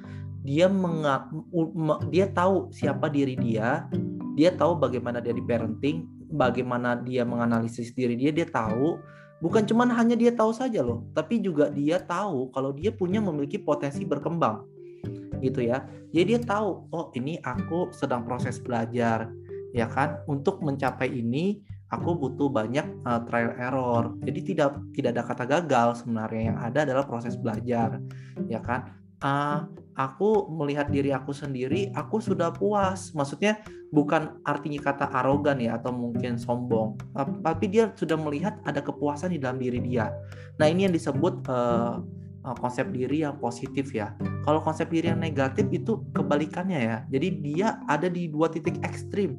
Dia menga, u- me- dia tahu siapa diri dia. Dia tahu bagaimana dia di parenting, bagaimana dia menganalisis diri dia. Dia tahu bukan cuman hanya dia tahu saja loh, tapi juga dia tahu kalau dia punya memiliki potensi berkembang. Gitu ya. Jadi dia tahu, oh ini aku sedang proses belajar ya kan untuk mencapai ini aku butuh banyak uh, trial error jadi tidak tidak ada kata gagal sebenarnya yang ada adalah proses belajar ya kan Uh, aku melihat diri aku sendiri aku sudah puas. Maksudnya bukan artinya kata arogan ya atau mungkin sombong. Tap- tapi dia sudah melihat ada kepuasan di dalam diri dia. Nah ini yang disebut uh, konsep diri yang positif ya. Kalau konsep diri yang negatif itu kebalikannya ya. Jadi dia ada di dua titik ekstrim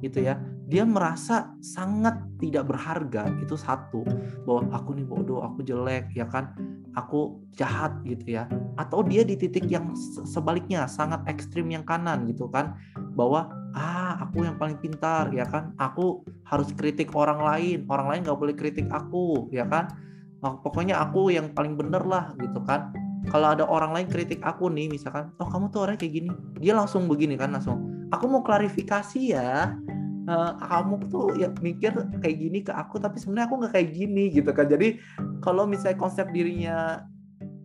gitu ya dia merasa sangat tidak berharga itu satu. Bahwa aku nih bodoh aku jelek ya kan? Aku jahat gitu ya. Atau dia di titik yang se- sebaliknya sangat ekstrim yang kanan gitu kan? Bahwa ah aku yang paling pintar ya kan? Aku harus kritik orang lain orang lain nggak boleh kritik aku ya kan? Ah, pokoknya aku yang paling bener lah gitu kan? Kalau ada orang lain kritik aku nih misalkan oh kamu tuh orangnya kayak gini. Dia langsung begini kan langsung aku mau klarifikasi ya Eh, kamu tuh ya mikir kayak gini ke aku tapi sebenarnya aku nggak kayak gini gitu kan. Jadi kalau misalnya konsep dirinya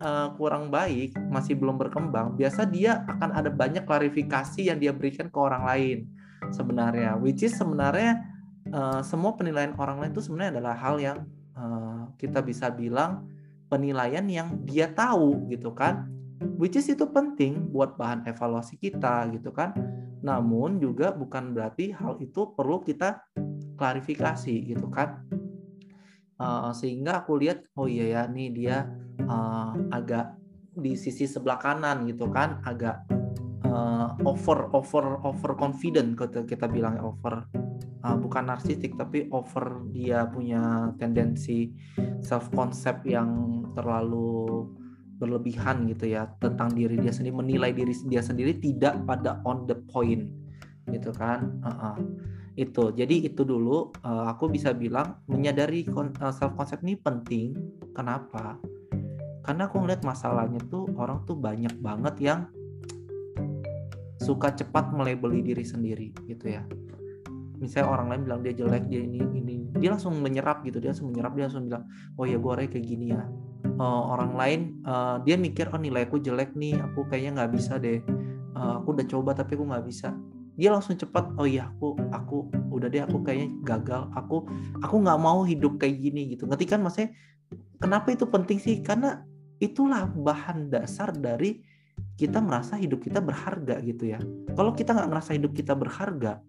eh, kurang baik masih belum berkembang biasa dia akan ada banyak klarifikasi yang dia berikan ke orang lain sebenarnya. Which is sebenarnya eh, semua penilaian orang lain itu sebenarnya adalah hal yang eh, kita bisa bilang penilaian yang dia tahu gitu kan. Which is itu penting buat bahan evaluasi kita gitu kan namun juga bukan berarti hal itu perlu kita klarifikasi gitu kan? Eh, sehingga aku lihat oh iya ya nih dia eh, agak di sisi sebelah kanan gitu kan? Agak eh, over over over confident kita kita bilang over eh, bukan narsistik tapi over dia punya tendensi self concept yang terlalu berlebihan gitu ya tentang diri dia sendiri menilai diri dia sendiri tidak pada on the point gitu kan? Uh-uh. itu jadi itu dulu uh, aku bisa bilang menyadari self concept ini penting. Kenapa? Karena aku ngeliat masalahnya tuh orang tuh banyak banget yang suka cepat melebeli diri sendiri gitu ya. Misalnya orang lain bilang dia jelek dia ini ini dia langsung menyerap gitu dia langsung menyerap dia langsung bilang oh ya gue orangnya kayak gini ya uh, orang lain uh, dia mikir oh nilai aku jelek nih aku kayaknya nggak bisa deh. Uh, aku udah coba tapi aku nggak bisa. Dia langsung cepat oh iya aku aku udah deh aku kayaknya gagal. Aku aku nggak mau hidup kayak gini gitu. Ngerti kan maksudnya? Kenapa itu penting sih? Karena itulah bahan dasar dari kita merasa hidup kita berharga gitu ya. Kalau kita nggak ngerasa hidup kita berharga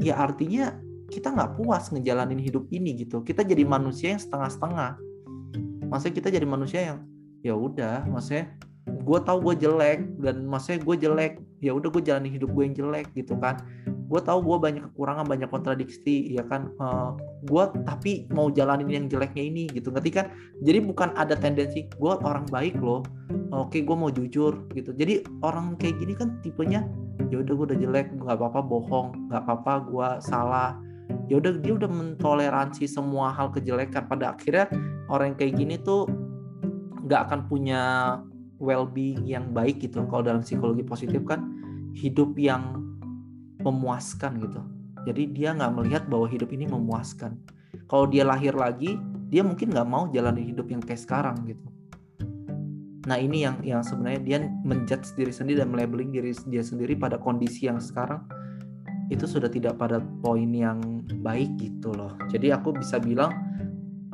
ya artinya kita nggak puas ngejalanin hidup ini gitu. Kita jadi manusia yang setengah-setengah maksudnya kita jadi manusia yang ya udah maksudnya gue tahu gue jelek dan maksudnya gue jelek ya udah gue jalani hidup gue yang jelek gitu kan. Gue tahu gue banyak kekurangan banyak kontradiksi ya kan? Uh, eh, gue tapi mau jalanin yang jeleknya ini gitu ngerti kan? Jadi bukan ada tendensi gue orang baik loh. Oke gue mau jujur gitu. Jadi orang kayak gini kan tipenya ya udah gue udah jelek nggak apa-apa bohong nggak apa-apa gue salah ya udah dia udah mentoleransi semua hal kejelekan. Pada akhirnya orang yang kayak gini tuh nggak akan punya well-being yang baik gitu. Kalau dalam psikologi positif kan hidup yang memuaskan gitu. Jadi dia nggak melihat bahwa hidup ini memuaskan. Kalau dia lahir lagi dia mungkin nggak mau jalani hidup yang kayak sekarang gitu. Nah ini yang yang sebenarnya dia menjudge diri sendiri dan melabeling diri dia sendiri pada kondisi yang sekarang itu sudah tidak pada poin yang baik gitu loh. Jadi aku bisa bilang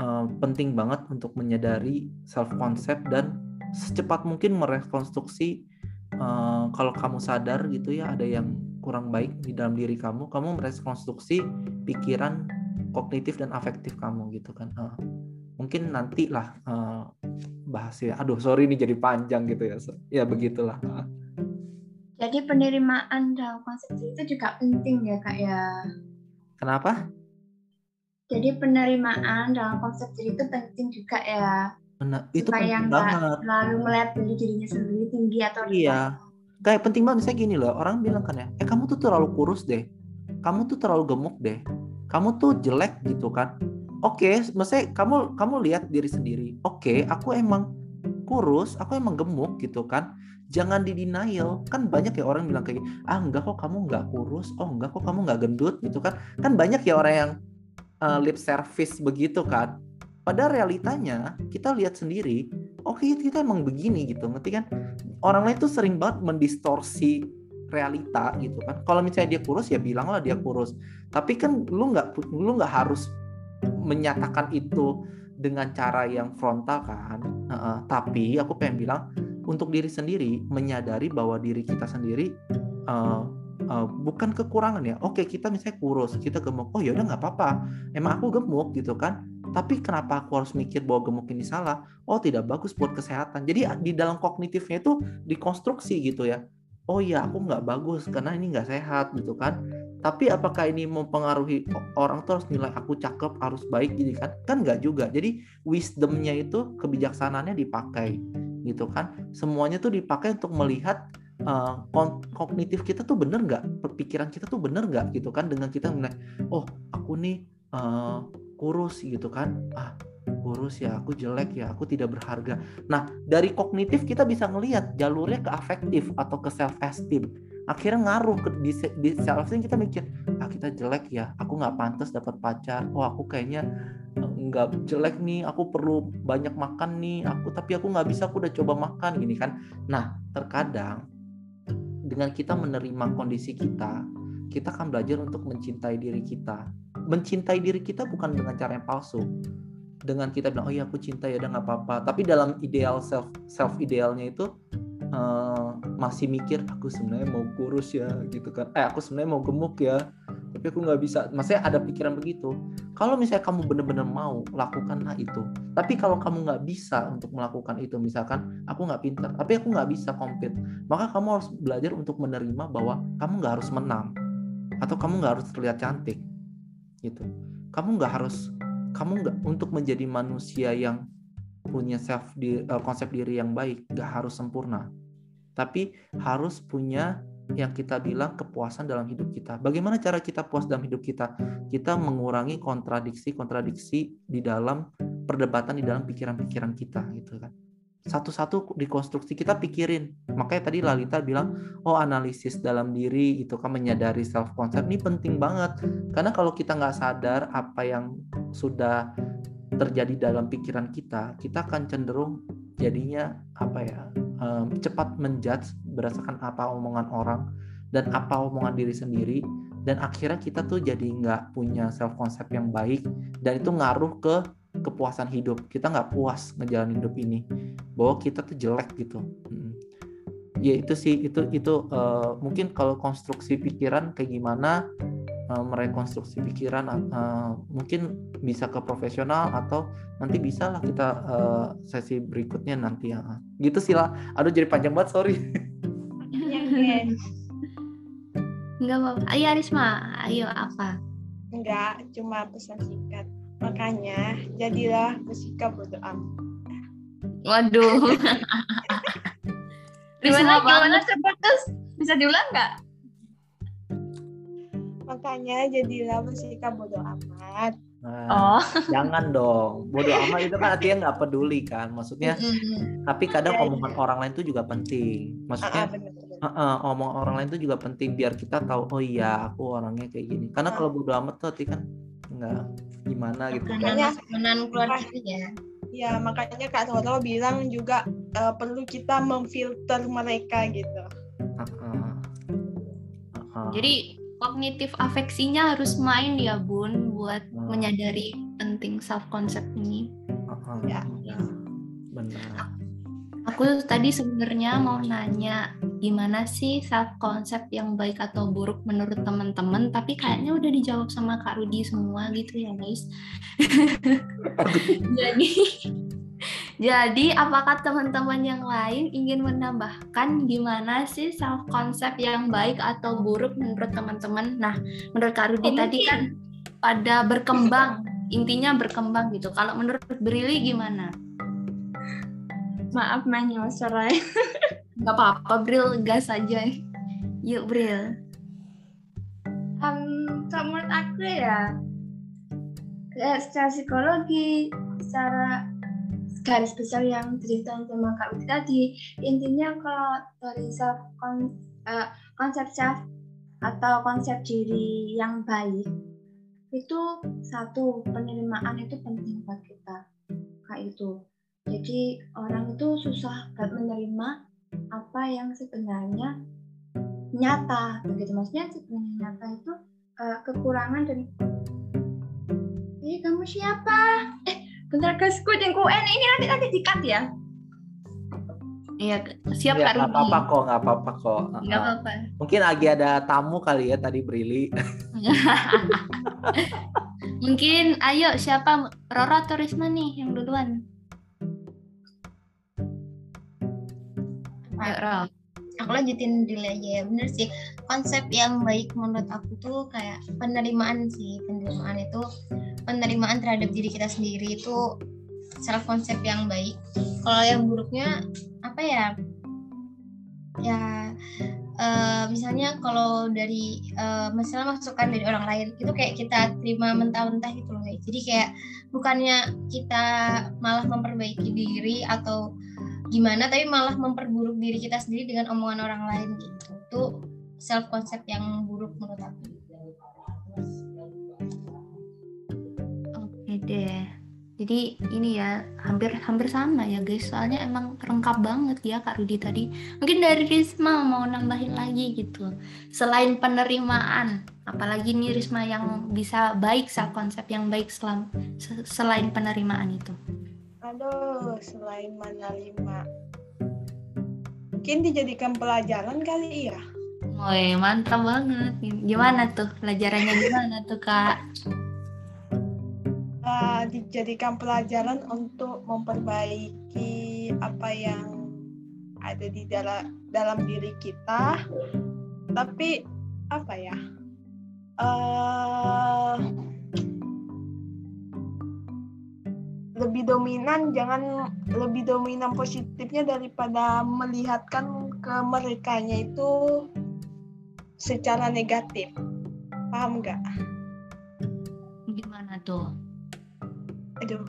uh, penting banget untuk menyadari self concept dan secepat mungkin merekonstruksi uh, kalau kamu sadar gitu ya ada yang kurang baik di dalam diri kamu, kamu merekonstruksi pikiran kognitif dan afektif kamu gitu kan. Uh, mungkin nanti lah uh, bahas ya. Aduh, sorry ini jadi panjang gitu ya. Ya begitulah. Jadi penerimaan dalam konsep itu juga penting ya kak ya. Kenapa? Jadi penerimaan dalam konsep diri itu penting juga ya. Benar, itu supaya penting banget. Lalu melihat diri dirinya sendiri tinggi atau Iya. Kayak penting banget misalnya gini loh, orang bilang kan ya, eh kamu tuh terlalu kurus deh. Kamu tuh terlalu gemuk deh. Kamu tuh jelek gitu kan oke okay, maksudnya kamu kamu lihat diri sendiri oke okay, aku emang kurus aku emang gemuk gitu kan jangan di denial. Kan banyak ya orang bilang kayak ah enggak kok kamu enggak kurus. Oh enggak kok kamu enggak gendut gitu kan. Kan banyak ya orang yang uh, lip service begitu kan. Pada realitanya kita lihat sendiri oke okay, kita emang begini gitu. Ngerti kan? Orang lain tuh sering banget mendistorsi realita gitu kan. Kalau misalnya dia kurus ya bilanglah dia kurus. Tapi kan lu nggak lu nggak harus menyatakan itu dengan cara yang frontal kan. Uh, tapi aku pengen bilang untuk diri sendiri menyadari bahwa diri kita sendiri uh, uh, bukan kekurangan ya. Oke kita misalnya kurus kita gemuk oh ya udah nggak apa-apa. Emang aku gemuk gitu kan? Tapi kenapa aku harus mikir bahwa gemuk ini salah? Oh tidak bagus buat kesehatan. Jadi di dalam kognitifnya itu dikonstruksi gitu ya. Oh ya aku nggak bagus karena ini nggak sehat gitu kan? Tapi apakah ini mempengaruhi orang tuh harus nilai aku cakep harus baik gitu kan? Kan nggak juga. Jadi wisdomnya itu kebijaksanaannya dipakai gitu kan. Semuanya tuh dipakai untuk melihat uh, kognitif kita tuh bener nggak? Perpikiran kita tuh bener nggak? Gitu kan dengan kita menilai oh aku nih uh, kurus gitu kan. Ah kurus ya aku jelek ya aku tidak berharga. Nah dari kognitif kita bisa ngelihat jalurnya ke afektif atau ke self esteem akhirnya ngaruh ke di, di self esteem kita mikir ah kita jelek ya aku nggak pantas dapat pacar. Oh aku kayaknya eh, nggak jelek nih aku perlu banyak makan nih aku tapi aku nggak bisa aku udah coba makan gini kan. Nah terkadang dengan kita menerima kondisi kita kita akan belajar untuk mencintai diri kita. Mencintai diri kita bukan dengan cara yang palsu. Dengan kita bilang oh iya aku cinta ya udah nggak apa-apa. Tapi dalam ideal self self idealnya itu uh, masih mikir aku sebenarnya mau kurus ya gitu kan. Eh aku sebenarnya mau gemuk ya tapi aku nggak bisa. Maksudnya ada pikiran begitu. Kalau misalnya kamu benar-benar mau lakukanlah itu tapi kalau kamu nggak bisa untuk melakukan itu misalkan aku nggak pintar tapi aku nggak bisa compete maka kamu harus belajar untuk menerima bahwa kamu nggak harus menang atau kamu nggak harus terlihat cantik gitu. Kamu nggak harus kamu nggak untuk menjadi manusia yang punya self di, uh, konsep diri yang baik nggak harus sempurna tapi harus punya yang kita bilang kepuasan dalam hidup kita. Bagaimana cara kita puas dalam hidup kita? Kita mengurangi kontradiksi-kontradiksi di dalam perdebatan di dalam pikiran-pikiran kita gitu kan. satu-satu dikonstruksi kita pikirin makanya tadi Lalita bilang oh analisis dalam diri itu kan menyadari self concept ini penting banget karena kalau kita nggak sadar apa yang sudah terjadi dalam pikiran kita kita akan cenderung jadinya apa ya um, cepat menjudge berdasarkan apa omongan orang dan apa omongan diri sendiri. Dan akhirnya kita tuh jadi nggak punya self concept yang baik dan itu ngaruh ke kepuasan hidup. Kita nggak puas ngejalanin hidup ini. Bahwa kita tuh jelek gitu. Hmm. ya itu sih itu itu uh, mungkin kalau konstruksi pikiran kayak gimana uh, merekonstruksi pikiran uh, mungkin bisa ke profesional atau nanti bisa lah kita uh, sesi berikutnya nanti ya gitu sih lah aduh jadi panjang banget sorry Enggak apa-apa. Ayo Arisma, ayo apa? Enggak, cuma pesan singkat. Makanya jadilah bersikap bodoh amat. Waduh. Gimana gimana terputus? Bisa diulang nggak? Makanya jadilah bersikap bodoh amat. Nah, oh. jangan dong. Bodoh amat itu kan artinya nggak peduli kan. Maksudnya, mm-hmm. tapi kadang ya, omongan ya. orang lain itu juga penting. Maksudnya, ah, bener, bener. Uh, uh, omong orang lain itu juga penting biar kita tahu. Oh iya, aku orangnya kayak gini. Karena ah. kalau bodoh amat tuh, kan nggak gimana gitu. Makanya menan keluar ya. Ya makanya Kak Toro bilang juga uh, perlu kita memfilter mereka gitu. Uh, uh. Uh, uh. Jadi kognitif afeksinya harus main ya bun buat hmm. menyadari penting self concept ini uh, ya, ya. benar aku tadi sebenarnya mau nanya gimana sih self concept yang baik atau buruk menurut teman-teman tapi kayaknya udah dijawab sama Kak Rudi semua gitu ya guys jadi jadi, apakah teman-teman yang lain ingin menambahkan gimana sih self concept yang baik atau buruk menurut teman-teman? Nah, menurut Kak Rudi oh, tadi kan pada berkembang, intinya berkembang gitu. Kalau menurut Brili gimana? Maaf menyosorai. Gak apa-apa, Bril, gas aja. Yuk, Bril. Um, kalau menurut aku ya, ya secara psikologi, secara garis besar yang diceritain sama Kak Widi tadi. Intinya kalau dari kon, uh, konsep self atau konsep diri yang baik itu satu penerimaan itu penting buat kita kayak itu. Jadi orang itu susah buat menerima apa yang sebenarnya nyata begitu. Maksudnya sebenarnya nyata itu uh, kekurangan dan eh kamu siapa? Eh bentar guys gue yang UN ini nanti nanti dikat ya Iya, siap ya, Kak Nggak apa-apa kok, nggak apa-apa kok. Nggak apa-apa. Mungkin lagi ada tamu kali ya tadi Brili. Mungkin, ayo siapa Roro atau Risma nih yang duluan? Ayo Roro. Aku lanjutin dulu aja ya, bener sih. Konsep yang baik menurut aku tuh kayak penerimaan sih. Penerimaan itu penerimaan terhadap diri kita sendiri itu self konsep yang baik. Kalau yang buruknya apa ya? Ya uh, misalnya kalau dari uh, masalah masukan dari orang lain itu kayak kita terima mentah-mentah gitu loh guys jadi kayak bukannya kita malah memperbaiki diri atau gimana tapi malah memperburuk diri kita sendiri dengan omongan orang lain gitu. Itu self konsep yang buruk menurut aku deh. Jadi ini ya hampir hampir sama ya guys. Soalnya emang lengkap banget ya Kak Rudi tadi. Mungkin dari Risma mau nambahin lagi gitu. Selain penerimaan, apalagi nih Risma yang bisa baik self konsep yang baik selam, selain penerimaan itu. Aduh, selain menerima. Mungkin dijadikan pelajaran kali ya. Woi, mantap banget. Gimana tuh pelajarannya gimana tuh Kak? Uh, dijadikan pelajaran untuk memperbaiki apa yang ada di dalam dalam diri kita. Tapi apa ya uh, lebih dominan jangan lebih dominan positifnya daripada melihatkan ke mereka itu secara negatif. Paham nggak? Gimana tuh aduh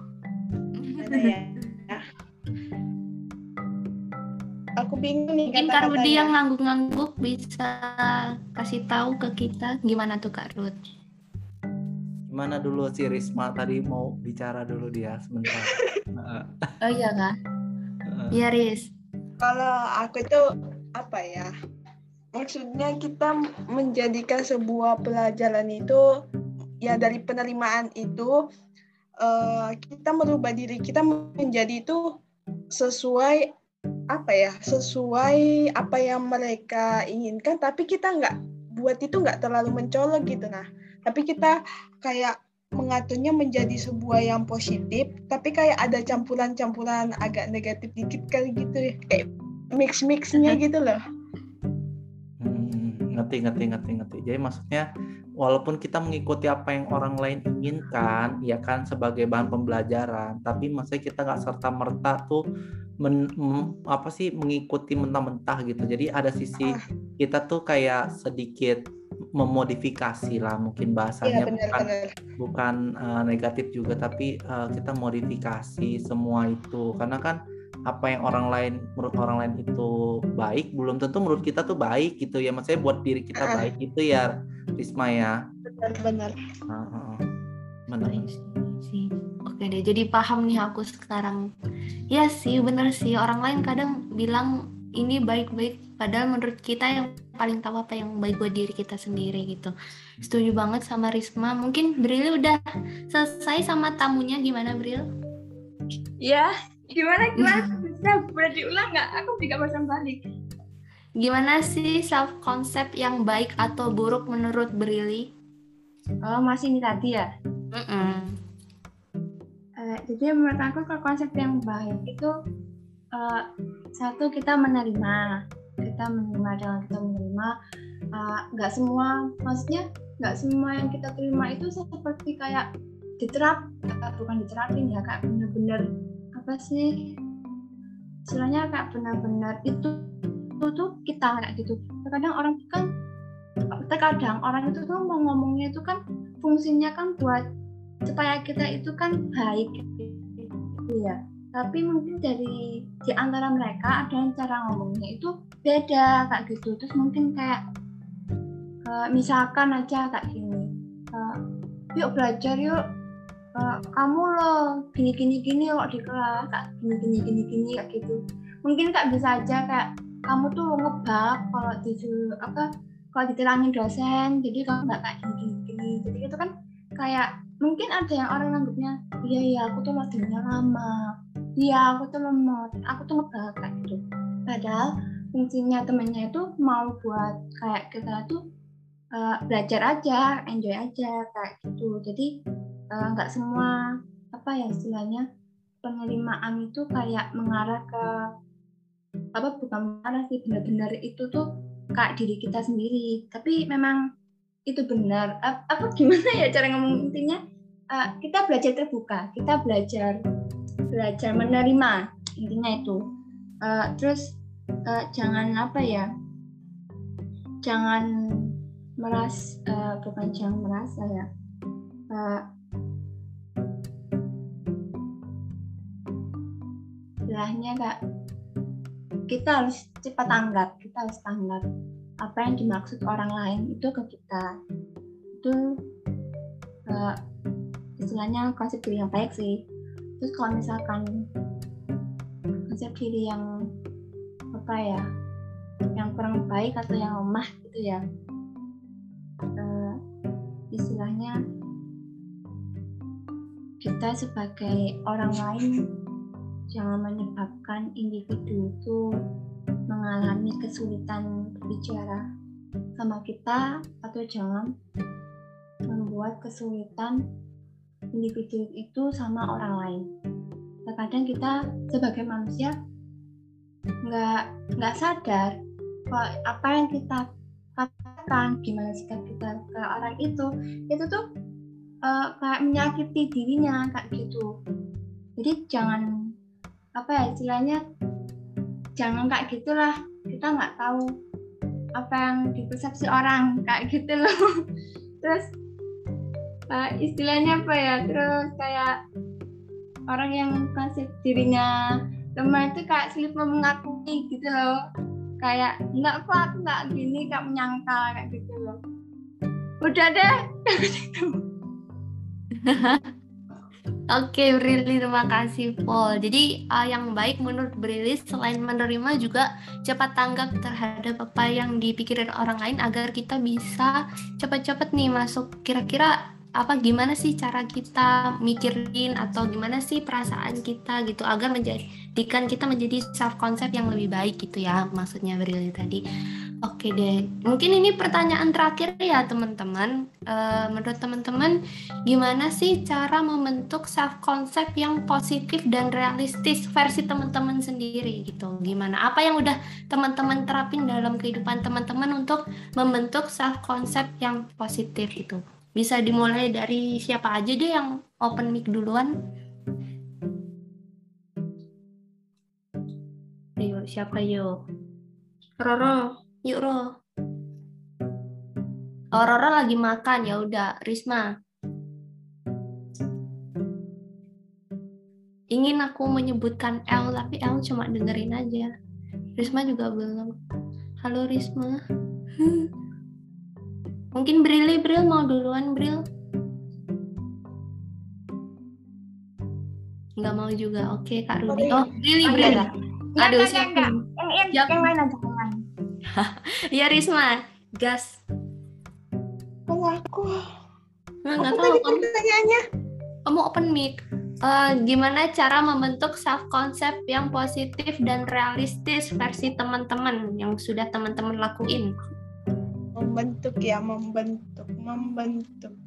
mana ya aku bingung nih Mungkin Kak Rudi kata-katanya. yang ngangguk-ngangguk bisa kasih tahu ke kita gimana tuh Kak Rud? Gimana dulu si Risma tadi mau bicara dulu dia sebentar. Heeh, Oh iya Kak? heeh. Iya Riz. Kalau aku itu apa ya? Maksudnya kita menjadikan sebuah pelajaran itu ya dari penerimaan itu eh, kita merubah diri kita menjadi itu sesuai apa ya? Sesuai apa yang mereka inginkan tapi kita nggak buat itu nggak terlalu mencolok gitu nah. Tapi kita kayak mengaturnya menjadi sebuah yang positif tapi kayak ada campuran-campuran agak negatif dikit kali gitu ya kayak mix-mixnya gitu loh Hmm, ngerti ngerti ngerti ngerti. Jadi maksudnya walaupun kita mengikuti apa yang orang lain inginkan, ya kan sebagai bahan pembelajaran, tapi maksudnya kita nggak serta merta tuh men, apa sih mengikuti mentah-mentah gitu. Jadi ada sisi Ah. kita tuh kayak sedikit memodifikasi lah mungkin bahasanya bukan benar-benar bukan uh, negatif juga tapi uh, kita modifikasi semua itu karena kan apa yang orang lain menurut orang lain itu baik belum tentu menurut kita tuh baik gitu ya maksudnya buat diri kita Ah. baik itu ya Risma ya benar-benar benar sih, sih. Oke deh, jadi paham nih aku sekarang. Ya sih, bener sih. Orang lain kadang bilang ini baik-baik, padahal menurut kita yang paling tahu apa yang baik buat diri kita sendiri gitu. Setuju banget sama Risma. Mungkin Bril udah selesai sama tamunya gimana Bril? Ya, gimana gimana bisa boleh diulang nggak? Aku juga pasang balik. Gimana sih self konsep yang baik atau buruk menurut Brili? Oh masih ini tadi ya. Mm-mm. Eh, jadi menurut aku kalau konsep yang baik itu eh, satu kita menerima, kita menerima dengan kita menerima eh, nggak semua, maksudnya nggak semua yang kita terima itu seperti kayak diterap, eh, bukan diterapin ya kayak bener-bener apa sih? Istilahnya kayak benar-benar itu itu tuh kita kayak gitu. Terkadang orang kan terkadang orang itu tuh mau ngomongnya itu kan fungsinya kan buat supaya kita itu kan baik. Gitu ya tapi mungkin dari di antara mereka ada yang cara ngomongnya itu beda kayak gitu. Terus mungkin kayak eh, misalkan aja kayak gini eh, yuk belajar yuk Eh, kamu loh gini gini gini loh di kelas kayak gini gini gini gini kayak gitu. Mungkin kak bisa aja kayak kamu tuh ngebak kalau disuruh apa kalau ditilangin dosen jadi kamu nggak kayak gini gini jadi itu kan kayak mungkin ada yang orang anggapnya iya iya aku tuh latihannya lama. Iya aku tuh lemot aku tuh ngebak kayak gitu. Padahal fungsinya temennya itu mau buat kayak kita tuh eh, belajar aja enjoy aja kayak gitu. Jadi eh, nggak semua apa ya istilahnya penerimaan itu kayak mengarah ke apa bukan mengarah sih benar-benar itu tuh kayak diri kita sendiri. Tapi memang itu benar. Ap- apa gimana ya cara ngomong intinya? Eh, kita belajar terbuka kita belajar belajar menerima intinya itu. Eh, terus eh, jangan apa ya jangan meras eh, bukan jangan merasa ya. Eh, istilahnya kak kita harus cepat tanggap kita harus tanggap apa yang dimaksud orang lain itu ke kita. Itu eh, istilahnya konsep diri yang baik sih. Terus kalau misalkan konsep diri yang apa ya yang kurang baik atau yang lemah gitu ya eh, istilahnya kita sebagai orang lain jangan menyebabkan individu itu mengalami kesulitan berbicara sama kita atau jangan membuat kesulitan individu itu sama orang lain. Terkadang kita sebagai manusia nggak nggak sadar apa yang kita katakan, gimana sikap kita ke orang itu, itu tuh eh, kayak menyakiti dirinya kayak gitu. Jadi jangan apa ya istilahnya? Jangan kayak gitulah kita nggak tahu apa yang dipersepsi orang kayak gitu loh. Terus eh, istilahnya apa ya? Terus kayak orang yang konsep dirinya teman itu kayak sulit mengakui gitu loh. Kayak enggak kok aku nggak gini kayak menyangkal kayak gitu loh. Udah deh Oke, Brili, terima kasih, Paul. Jadi, uh, yang baik menurut Brili selain menerima juga cepat tanggap terhadap apa yang dipikirin orang lain agar kita bisa cepat-cepat nih masuk kira-kira apa gimana sih cara kita mikirin atau gimana sih perasaan kita gitu agar menjadikan kita menjadi self concept yang lebih baik gitu ya maksudnya Brili tadi. Oke deh, mungkin ini pertanyaan terakhir ya teman-teman. Uh, menurut teman-teman, gimana sih cara membentuk self concept yang positif dan realistis versi teman-teman sendiri gitu? Gimana? Apa yang udah teman-teman terapin dalam kehidupan teman-teman untuk membentuk self concept yang positif itu? Bisa dimulai dari siapa aja deh yang open mic duluan? Ayo, siapa yuk? Roro. Yuk, Ro. Oh, Roro lagi makan, ya udah, Risma. Ingin aku menyebutkan L, tapi L cuma dengerin aja. Risma juga belum. Halo Risma. Mungkin Brili, Bril mau duluan, Bril. Nggak mau juga. Oke, Kak Rudi. Oh, Brili, Bril. iya. Aduh, siapa? enggak, Yang, yang, yang lain aja yang lain. Ya, Risma. Gas. Kalau aku, Nah, nggak tahu. Kamu, pertanyaannya? kamu open mic. Eh, gimana cara membentuk self concept yang positif dan realistis versi teman-teman yang sudah teman-teman lakuin? Membentuk ya, membentuk, membentuk.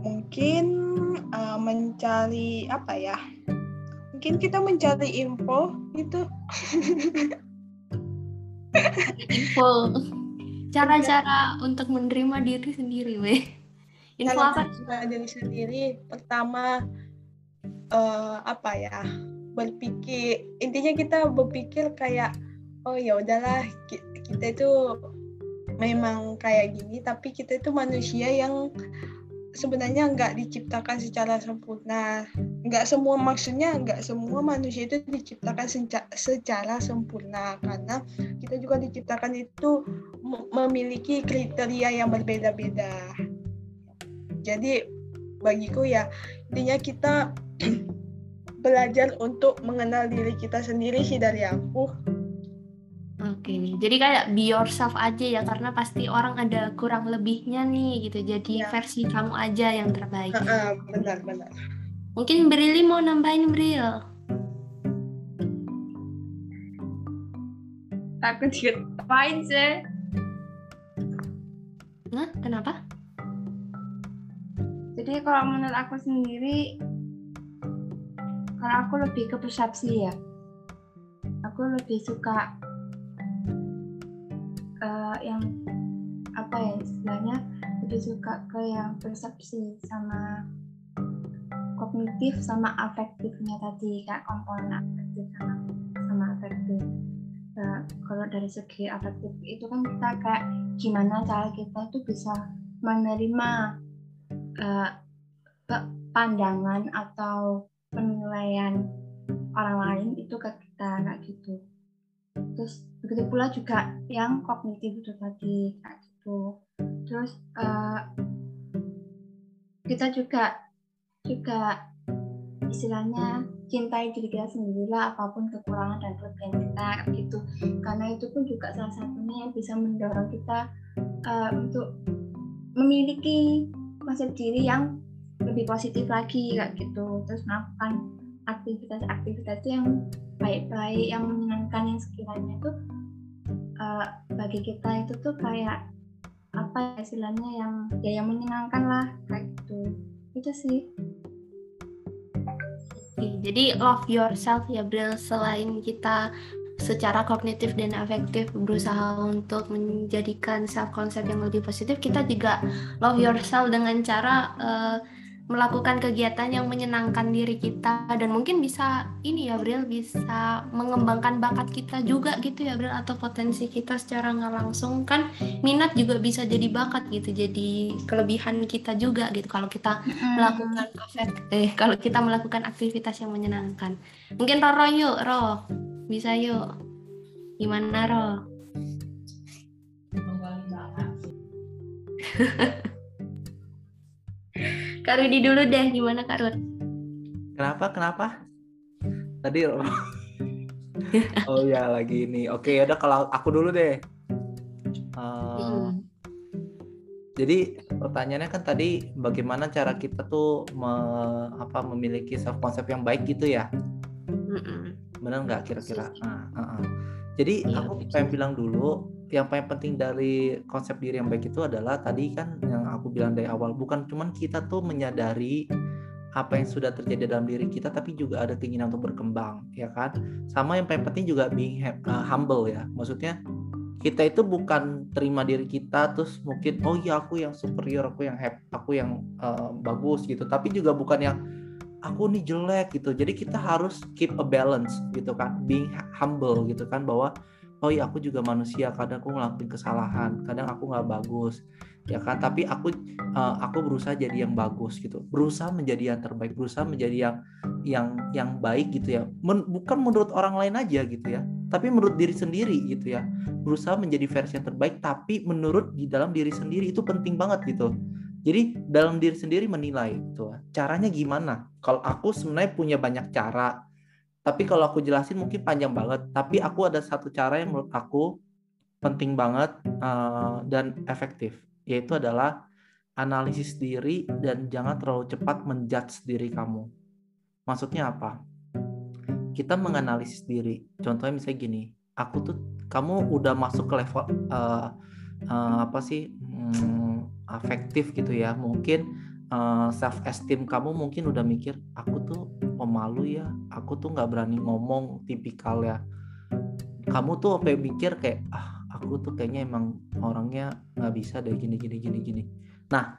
Mungkin uh, mencari apa ya? Mungkin kita mencari info gitu. Info. Cara-cara untuk menerima diri sendiri, weh. Info Kalau apa? menerima diri sendiri, pertama eh, apa ya? Berpikir intinya kita berpikir kayak oh ya udahlah ki- kita itu memang kayak gini, tapi kita itu manusia yang sebenarnya nggak diciptakan secara sempurna. Nggak semua maksudnya nggak semua manusia itu diciptakan senca- secara sempurna karena kita juga diciptakan itu mem- memiliki kriteria yang berbeda-beda. Jadi bagiku ya intinya kita belajar untuk mengenal diri kita sendiri sih dari aku. Oke nih. Jadi kayak be yourself aja ya karena pasti orang ada kurang lebihnya nih gitu. Jadi Ya. versi kamu aja yang terbaik. Ah, Benar-benar. Mungkin Brili mau nambahin Bril. Takut diketawain sih. Nah, kenapa? Jadi kalau menurut aku sendiri, kalau aku lebih ke persepsi ya. Aku lebih suka eh, yang apa ya istilahnya lebih suka ke yang persepsi sama kognitif sama afektifnya tadi kayak komponen afektif sama sama afektif. Nah, kalau dari segi afektif itu kan kita kayak gimana cara kita itu bisa menerima ke- pandangan atau penilaian orang lain itu ke kita kayak gitu. Terus begitu pula juga yang kognitif itu tadi kayak gitu. Terus eh, kita juga juga istilahnya cintai diri kita sendiri lah apa pun kekurangan dan kelebihan kita gitu. Karena itu pun juga salah satunya yang bisa mendorong kita eh, untuk memiliki konsep diri yang lebih positif lagi kayak gitu terus melakukan aktivitas-aktivitas yang baik-baik yang menyenangkan yang sekiranya itu eh, bagi kita itu tuh kayak apa ya istilahnya yang ya yang menyenangkan lah kayak gitu. Itu sih. Jadi love yourself ya Bril selain kita secara kognitif dan afektif berusaha untuk menjadikan self concept yang lebih positif, kita juga love yourself dengan cara eh, melakukan kegiatan yang menyenangkan diri kita dan mungkin bisa ini ya Bril bisa mengembangkan bakat kita juga gitu ya Bril atau potensi kita secara nggak langsung. Kan minat juga bisa jadi bakat gitu jadi kelebihan kita juga gitu kalau kita melakukan eh kalau kita melakukan aktivitas yang menyenangkan. Mungkin Roro yuk Ro. Bisa yuk. Gimana Ro Kak Rudi dulu deh, gimana Kak? Kenapa? Kenapa? Tadi Oh ya lagi ini. Oke, ya udah kalau aku dulu deh. Uh, hmm. Jadi pertanyaannya kan tadi bagaimana cara kita tuh me, apa memiliki self concept yang baik gitu ya? Mm Benar nggak kira-kira? Nah, uh -uh. Jadi iya, aku pengen bilang dulu yang paling penting dari konsep diri yang baik itu adalah tadi kan yang aku bilang dari awal bukan cuman kita tuh menyadari apa yang sudah terjadi dalam diri kita tapi juga ada keinginan untuk berkembang ya kan? Sama yang paling penting juga being uh, humble ya. Maksudnya kita itu bukan terima diri kita terus mungkin oh iya aku yang superior aku yang happy aku yang uh, bagus gitu. Tapi juga bukan yang aku nih jelek gitu. Jadi kita harus keep a balance gitu kan? Being humble gitu kan? Bahwa oh iya aku juga manusia kadang aku ngelakuin kesalahan kadang aku nggak bagus ya kan? Tapi aku uh, aku berusaha jadi yang bagus gitu. Berusaha menjadi yang terbaik berusaha menjadi yang yang yang baik gitu ya. Men, bukan menurut orang lain aja gitu ya tapi menurut diri sendiri gitu ya. Berusaha menjadi versi yang terbaik tapi menurut di dalam diri sendiri itu penting banget gitu. Jadi dalam diri sendiri menilai gitu. Caranya gimana? Kalau aku sebenarnya punya banyak cara tapi kalau aku jelasin mungkin panjang banget. Tapi aku ada satu cara yang menurut aku penting banget uh, dan efektif, yaitu adalah analisis diri dan jangan terlalu cepat menjudge diri kamu. Maksudnya apa? Kita menganalisis diri. Contohnya misalnya gini, aku tuh kamu udah masuk ke level uh, uh, apa sih um, afektif gitu ya? Mungkin uh, self esteem kamu mungkin udah mikir aku tuh pemalu ya. Aku tuh nggak berani ngomong tipikal ya. Kamu tuh apa mikir kayak ah aku tuh kayaknya emang orangnya nggak bisa deh gini gini gini gini. Nah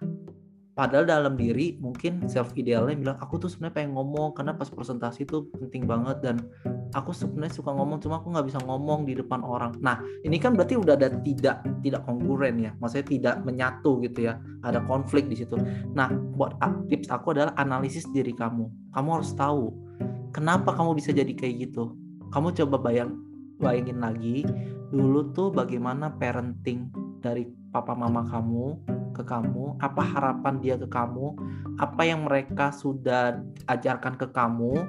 padahal dalam diri mungkin self idealnya bilang aku tuh sebenarnya pengen ngomong karena pas presentasi itu penting banget dan aku sebenarnya suka ngomong cuma aku nggak bisa ngomong di depan orang. Nah ini kan berarti udah ada tidak tidak kongruren ya maksudnya tidak menyatu gitu ya ada konflik di situ. Nah buat tips aku adalah analisis diri kamu. Kamu harus tahu kenapa kamu bisa jadi kayak gitu? Kamu coba bayang bayangin lagi dulu tuh bagaimana parenting dari papa mama kamu ke kamu, apa harapan dia ke kamu, apa yang mereka sudah ajarkan ke kamu,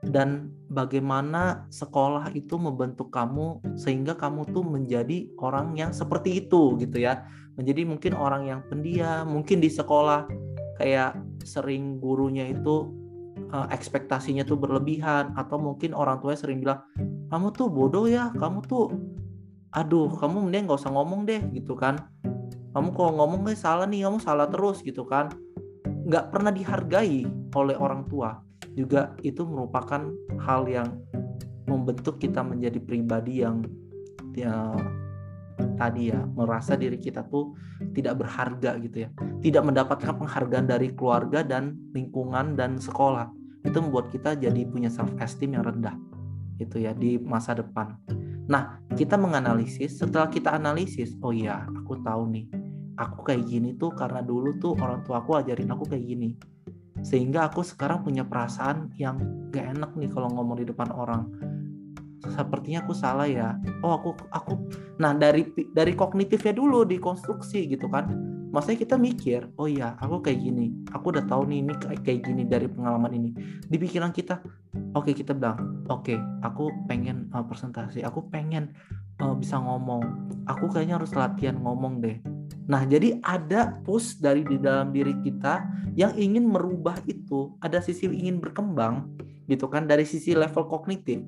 dan bagaimana sekolah itu membentuk kamu sehingga kamu tuh menjadi orang yang seperti itu gitu ya. Menjadi mungkin orang yang pendiam, mungkin di sekolah kayak sering gurunya itu uh, ekspektasinya tuh berlebihan atau mungkin orang tuanya sering bilang kamu tuh bodoh ya, kamu tuh aduh kamu mending gak usah ngomong deh gitu kan kamu kalau ngomong kayak salah nih kamu salah terus gitu kan. Nggak pernah dihargai oleh orang tua. Juga itu merupakan hal yang membentuk kita menjadi pribadi yang ya tadi ya merasa diri kita tuh tidak berharga gitu ya. Tidak mendapatkan penghargaan dari keluarga dan lingkungan dan sekolah. Itu membuat kita jadi punya self esteem yang rendah itu ya di masa depan. Nah kita menganalisis. Setelah kita analisis oh iya aku tahu nih aku kayak gini tuh karena dulu tuh orang tua aku ajarin aku kayak gini. Sehingga aku sekarang punya perasaan yang gak enak nih kalau ngomong di depan orang. Sepertinya aku salah ya. Oh aku aku nah dari dari kognitifnya dulu dikonstruksi gitu kan. Maksudnya kita mikir oh iya aku kayak gini. Aku udah tahu nih ini kayak, gini dari pengalaman ini. Di pikiran kita oke okay, kita bilang oke okay, aku pengen uh, presentasi. Aku pengen uh, bisa ngomong. Aku kayaknya harus latihan ngomong deh Nah, jadi ada push dari di dalam diri kita yang ingin merubah itu, ada sisi ingin berkembang gitu kan dari sisi level kognitif.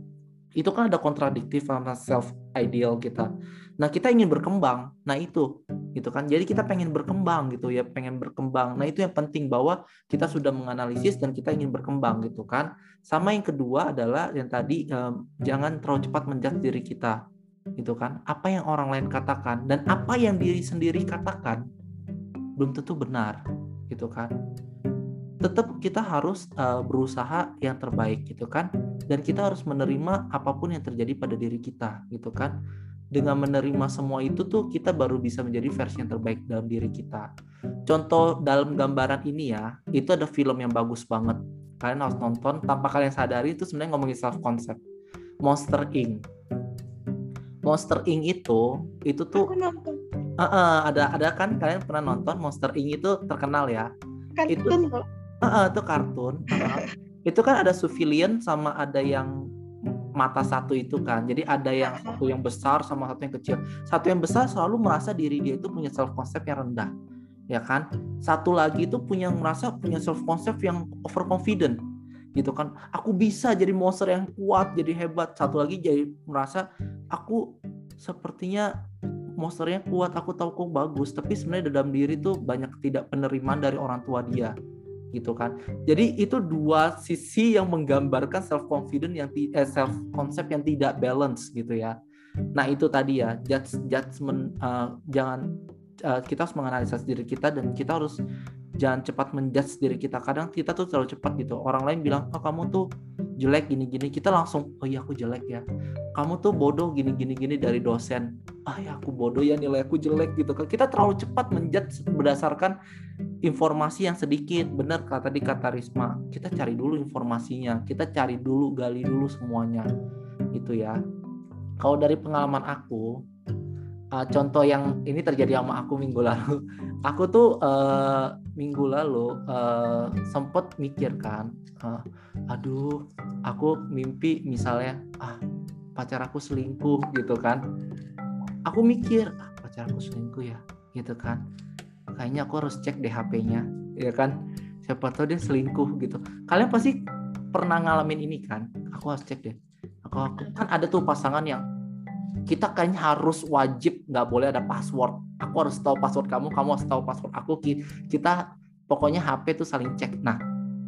Itu kan ada kontradiktif sama self ideal kita. Nah, kita ingin berkembang. Nah, itu gitu kan. Jadi kita pengen berkembang gitu ya, pengen berkembang. Nah, itu yang penting bahwa kita sudah menganalisis dan kita ingin berkembang gitu kan. Sama yang kedua adalah yang tadi eh, jangan terlalu cepat menjudge diri kita gitu kan. Apa yang orang lain katakan dan apa yang diri sendiri katakan belum tentu benar gitu kan. Tetap kita harus uh, berusaha yang terbaik gitu kan. Dan kita harus menerima apa pun yang terjadi pada diri kita gitu kan. Dengan menerima semua itu tuh kita baru bisa menjadi versi yang terbaik dalam diri kita. Contoh dalam gambaran ini ya itu ada film yang bagus banget. Kalian harus nonton tanpa kalian sadari itu sebenarnya ngomongin self concept Monster Inc Monster Inc. itu itu tuh uh, uh, ada ada kan? Kalian pernah nonton Monster Inc. itu terkenal ya? Kartun itu uh, uh, itu kartun uh, itu kan ada civilian sama ada yang mata satu itu kan. Jadi ada yang satu yang besar sama satu yang kecil. Satu yang besar selalu merasa diri dia itu punya self concept yang rendah ya kan? Satu lagi itu punya merasa punya self concept yang overconfident gitu kan aku bisa jadi monster yang kuat jadi hebat satu lagi jadi merasa aku sepertinya monsternya kuat aku tahu kok bagus tapi sebenarnya dalam diri tuh banyak tidak penerimaan dari orang tua dia gitu kan. Jadi itu dua sisi yang menggambarkan self confident yang eh, self concept yang tidak balance gitu ya. Nah itu tadi ya judge judgment uh, jangan uh, kita harus menganalisa diri kita dan kita harus jangan cepat menjudge diri kita. Kadang kita tuh terlalu cepat gitu. Orang lain bilang, "Oh, kamu tuh jelek gini-gini." Kita langsung, "Oh iya aku jelek ya." Kamu tuh bodoh gini-gini gini dari dosen. Ah ya aku bodoh ya nilai aku jelek gitu kan. Kita terlalu cepat menjudge berdasarkan informasi yang sedikit benar kata tadi kata Risma kita cari dulu informasinya kita cari dulu gali dulu semuanya itu ya kalau dari pengalaman aku uh, contoh yang ini terjadi sama aku minggu lalu. Aku tuh uh, minggu lalu uh, sempet mikir kan uh, aduh aku mimpi misalnya ah pacar aku selingkuh gitu kan. Aku mikir ah pacar aku selingkuh ya gitu kan. Kayaknya aku harus cek deh HP-nya ya kan. Siapa tahu dia selingkuh gitu. Kalian pasti pernah ngalamin ini kan? Aku harus cek deh. Aku, aku kan ada tuh pasangan yang kita kayaknya harus wajib nggak boleh ada password. Aku harus tahu password kamu kamu harus tahu password aku. Kita pokoknya HP tuh saling cek. Nah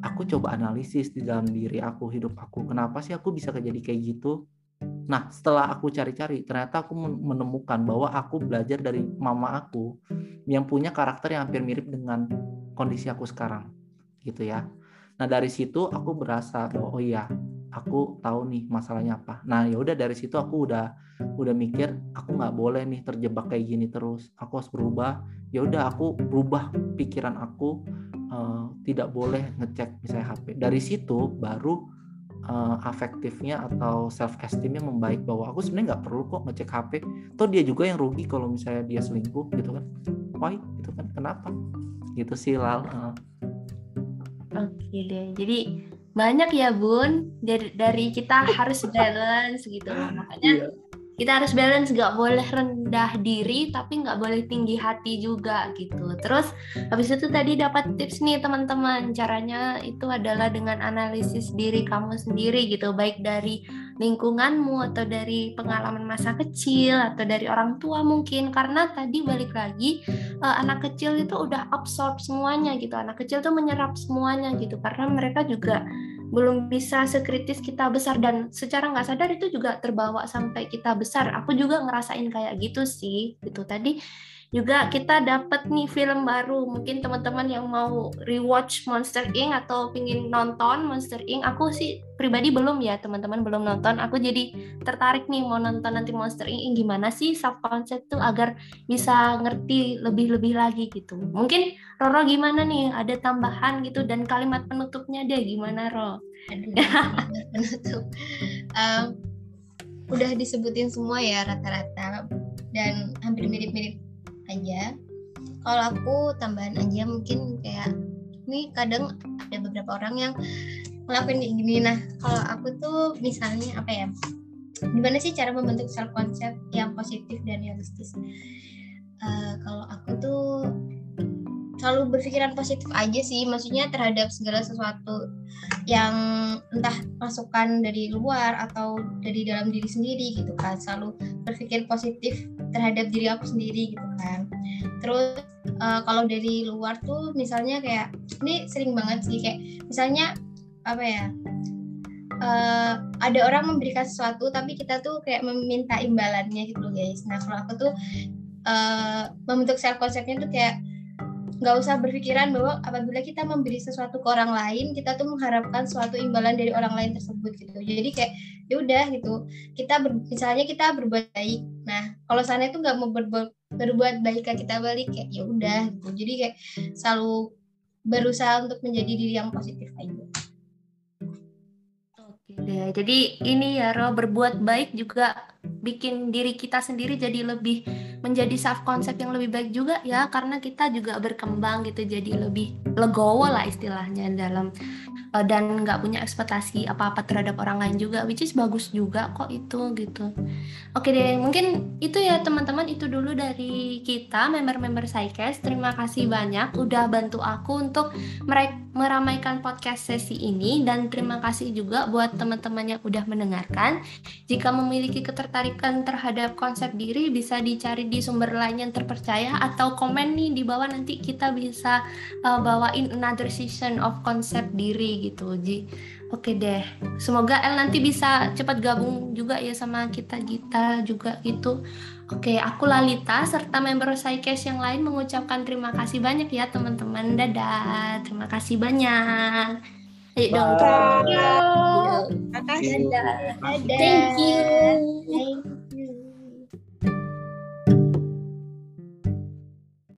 aku coba analisis di dalam diri aku hidup aku. Kenapa sih aku bisa kejadi kayak gitu? Nah, setelah aku cari-cari, ternyata aku menemukan bahwa aku belajar dari mama aku yang punya karakter yang hampir mirip dengan kondisi aku sekarang, gitu ya. Nah, dari situ aku berasa oh iya, aku tahu nih masalahnya apa. Nah, ya udah dari situ aku udah udah mikir aku nggak boleh nih terjebak kayak gini terus. Aku harus berubah. Ya udah aku berubah pikiran aku uh, tidak boleh ngecek misalnya HP. Dari situ baru uh, afektifnya atau self esteemnya membaik bahwa aku sebenarnya nggak perlu kok ngecek HP toh dia juga yang rugi kalau misalnya dia selingkuh gitu kan why gitu kan kenapa gitu sih lal uh. oke deh jadi banyak ya bun. Dari dari kita harus balance gitu makanya yeah kita harus balance. Nggak boleh rendah diri tapi nggak boleh tinggi hati juga gitu. Terus habis itu tadi dapat tips nih teman-teman. Caranya itu adalah dengan analisis diri kamu sendiri gitu. Baik dari lingkunganmu atau dari pengalaman masa kecil atau dari orang tua mungkin karena tadi balik lagi uh, anak kecil itu udah absorb semuanya gitu anak kecil tuh menyerap semuanya gitu karena mereka juga belum bisa sekritis kita besar dan secara nggak sadar itu juga terbawa sampai kita besar. Aku juga ngerasain kayak gitu sih. Gitu tadi juga kita dapat nih film baru. Mungkin teman-teman yang mau rewatch Monster Inc. atau pingin nonton Monster Inc. Aku sih pribadi belum ya teman-teman belum nonton. Aku jadi tertarik nih mau nonton nanti Monster Inc. Gimana sih sub konsep tuh agar bisa ngerti lebih-lebih lagi gitu. Mungkin Roro gimana nih? Ada tambahan gitu dan kalimat penutupnya deh gimana Ro? Penutup um, udah disebutin semua ya rata-rata. Dan hampir mirip-mirip aja. Kalau aku tambahan aja mungkin kayak ini kadang ada beberapa orang yang ngelakuin kayak gini. Nah kalau aku tuh misalnya apa ya gimana sih cara membentuk self concept yang positif dan realistis? Uh, kalau aku tuh selalu berpikiran positif aja sih maksudnya terhadap segala sesuatu yang entah masukan dari luar atau dari dalam diri sendiri gitu kan. Selalu berpikir positif terhadap diri aku sendiri gitu kan. Terus uh, kalau dari luar tuh misalnya kayak ini sering banget sih kayak misalnya apa ya uh, ada orang memberikan sesuatu tapi kita tuh kayak meminta imbalannya gitu guys. Nah kalau aku tuh uh, membentuk self conceptnya tuh kayak nggak usah berpikiran bahwa apabila kita memberi sesuatu ke orang lain kita tuh mengharapkan suatu imbalan dari orang lain tersebut gitu. Jadi kayak ya udah gitu. Kita ber, misalnya kita berbuat baik. Nah kalau sana itu nggak mau berbuat berbuat baik ke kita balik kayak ya udah gitu. Jadi kayak selalu berusaha untuk menjadi diri yang positif aja. Oke deh. Jadi ini ya Ro berbuat baik juga bikin diri kita sendiri jadi lebih menjadi self konsep yang lebih baik juga ya karena kita juga berkembang gitu jadi lebih legowo lah istilahnya dalam uh, dan nggak punya ekspektasi apa-apa terhadap orang lain juga which is bagus juga kok itu gitu. Oke deh, mungkin itu ya teman-teman itu dulu dari kita member-member Psycast. Terima kasih banyak udah bantu aku untuk meramaikan podcast sesi ini dan terima kasih juga buat teman-teman yang udah mendengarkan. Jika memiliki ketertarikan terhadap konsep diri bisa dicari di sumber lain yang terpercaya atau komen nih di bawah nanti kita bisa uh, bawain another season of konsep diri gitu. Ji. Oke deh. Semoga El nanti bisa cepat gabung juga ya sama kita Gita juga gitu. Oke, aku Lalita serta member Psycast yang lain mengucapkan terima kasih banyak ya teman-teman. Dadah. Terima kasih banyak. Ayo dong. Yuk. Makasih. Dadah. Dadah. Thank you. Bye.